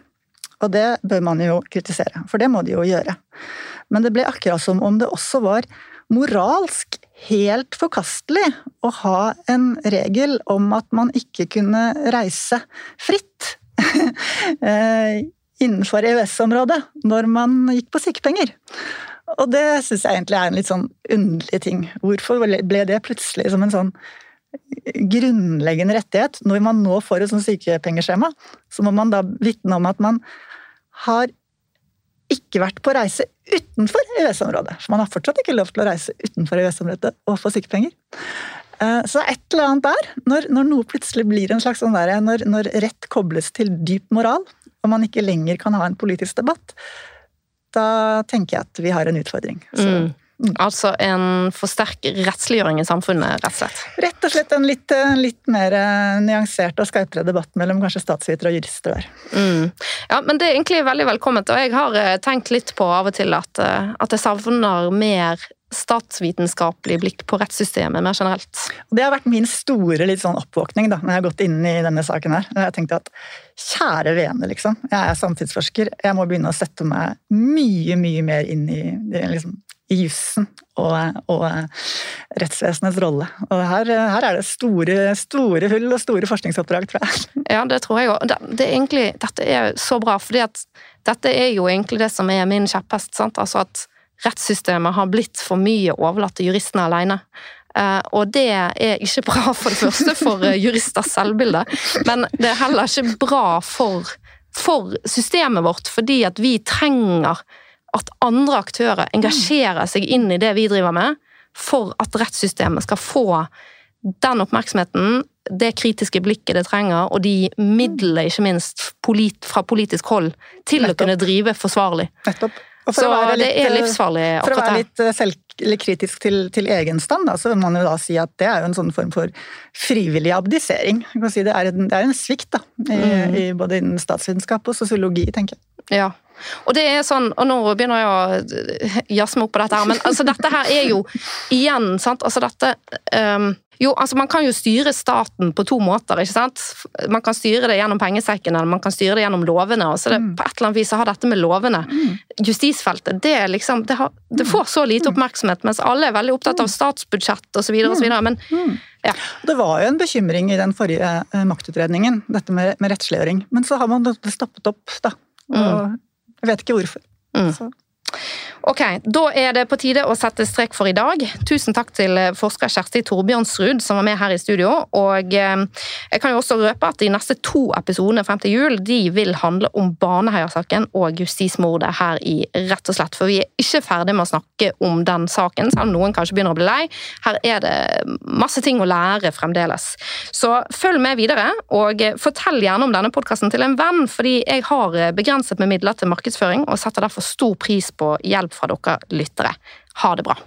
Speaker 2: Og det bør man jo kritisere, for det må de jo gjøre. Men det ble akkurat som om det også var moralsk helt forkastelig å ha en regel om at man ikke kunne reise fritt eh, innenfor EØS-området når man gikk på sykepenger. Og det syns jeg egentlig er en litt sånn underlig ting. Hvorfor ble det plutselig som en sånn grunnleggende rettighet. Når man nå får et sånt sykepengeskjema, så må man da vitne om at man har ikke vært på reise utenfor EØS-området. For man har fortsatt ikke lov til å reise utenfor EØS-området og få sykepenger. Eh, så et eller annet der, når, når noe plutselig blir en slags sånn der, når, når, rett kobles til dyp moral, og man ikke lenger kan ha en politisk debatt, da tenker jeg at vi har en utfordring. Så. Mm.
Speaker 1: Mm. Altså en for sterk rettsliggjøring i samfunnet, rett og slett?
Speaker 2: Rett og slett en litt, litt mer eh, nyansert og skarpere debatt mellom kanskje statsvitere og jurister der. Mm.
Speaker 1: Ja, men det er egentlig veldig velkomment, og jeg har eh, tenkt litt på av og til at, eh, at jeg savner mer statsvitenskapelig blikk på rettssystemet mer generelt.
Speaker 2: Det har vært min store litt sånn oppvåkning da, når jeg har gått inn i denne saken. her. Jeg tenkte at kjære vene, liksom. Jeg er samtidsforsker. Jeg må begynne å sette meg mye, mye mer inn i liksom, i jussen og, og, rettsvesenets rolle. Og her, her, er det store, store hull og store forskningsoppdrag, tror jeg.
Speaker 1: Ja, det tror jeg òg. Det, det dette er så bra, for dette er jo egentlig det som er min kjepphest. Altså at rettssystemet har blitt for mye overlatt til juristene alene. Uh, og det er ikke bra for det første for uh, juristers selvbilde, men det er heller ikke bra for, for systemet vårt, fordi at vi trenger at andre aktører engasjerer seg inn i det vi driver med, for at rettssystemet skal få den oppmerksomheten, det kritiske blikket det trenger, og de midlene, ikke minst, fra politisk hold til Nettopp. å kunne drive forsvarlig.
Speaker 2: Nettopp.
Speaker 1: Så litt, det er livsfarlig akkurat
Speaker 2: For å være litt eh, selvkritisk til, til egen stand, da, så vil man jo da si at det er jo en sånn form for frivillig abdisering. Si det, er en, det, er en, svikt da, i, mm. i både innen statsvitenskap og sosiologi, tenker jeg.
Speaker 1: Ja, og det er sånn, og nå begynner jeg å jazze meg opp på dette her, men altså, dette her er jo igjen sant, altså dette um, jo, altså Man kan jo styre staten på to måter. ikke sant? Man kan styre det gjennom pengesekken eller man kan styre det gjennom lovene. og så det, mm. På et eller annet vis så har dette med lovene, mm. justisfeltet, det, liksom, det, har, det, får så lite mm. oppmerksomhet, mens alle er veldig opptatt av statsbudsjett osv. Men
Speaker 2: ja. Det var jo en bekymring i den forrige eh, maktutredningen, dette med, med rettsliggjøring. Men så har man stoppet opp, da. Og jeg vet ikke hvorfor. Mm.
Speaker 1: Ok, Da er det på tide å sette strek for i dag. Tusen takk til forsker Kjersti Torbjørnsrud som var med her i studio. Og eh, jeg kan jo også røpe at de neste to episodene frem til jul de vil handle om Baneheia-saken og justismordet her i Rett og slett. For vi er ikke ferdig med å snakke om den saken, selv om noen kanskje begynner å bli lei. Her er det masse ting å lære fremdeles. Så følg med videre, og fortell gjerne om denne podkasten til en venn, fordi jeg har begrenset med midler til markedsføring og setter derfor stor pris på hjelp fra dere lyttere. Ha det bra!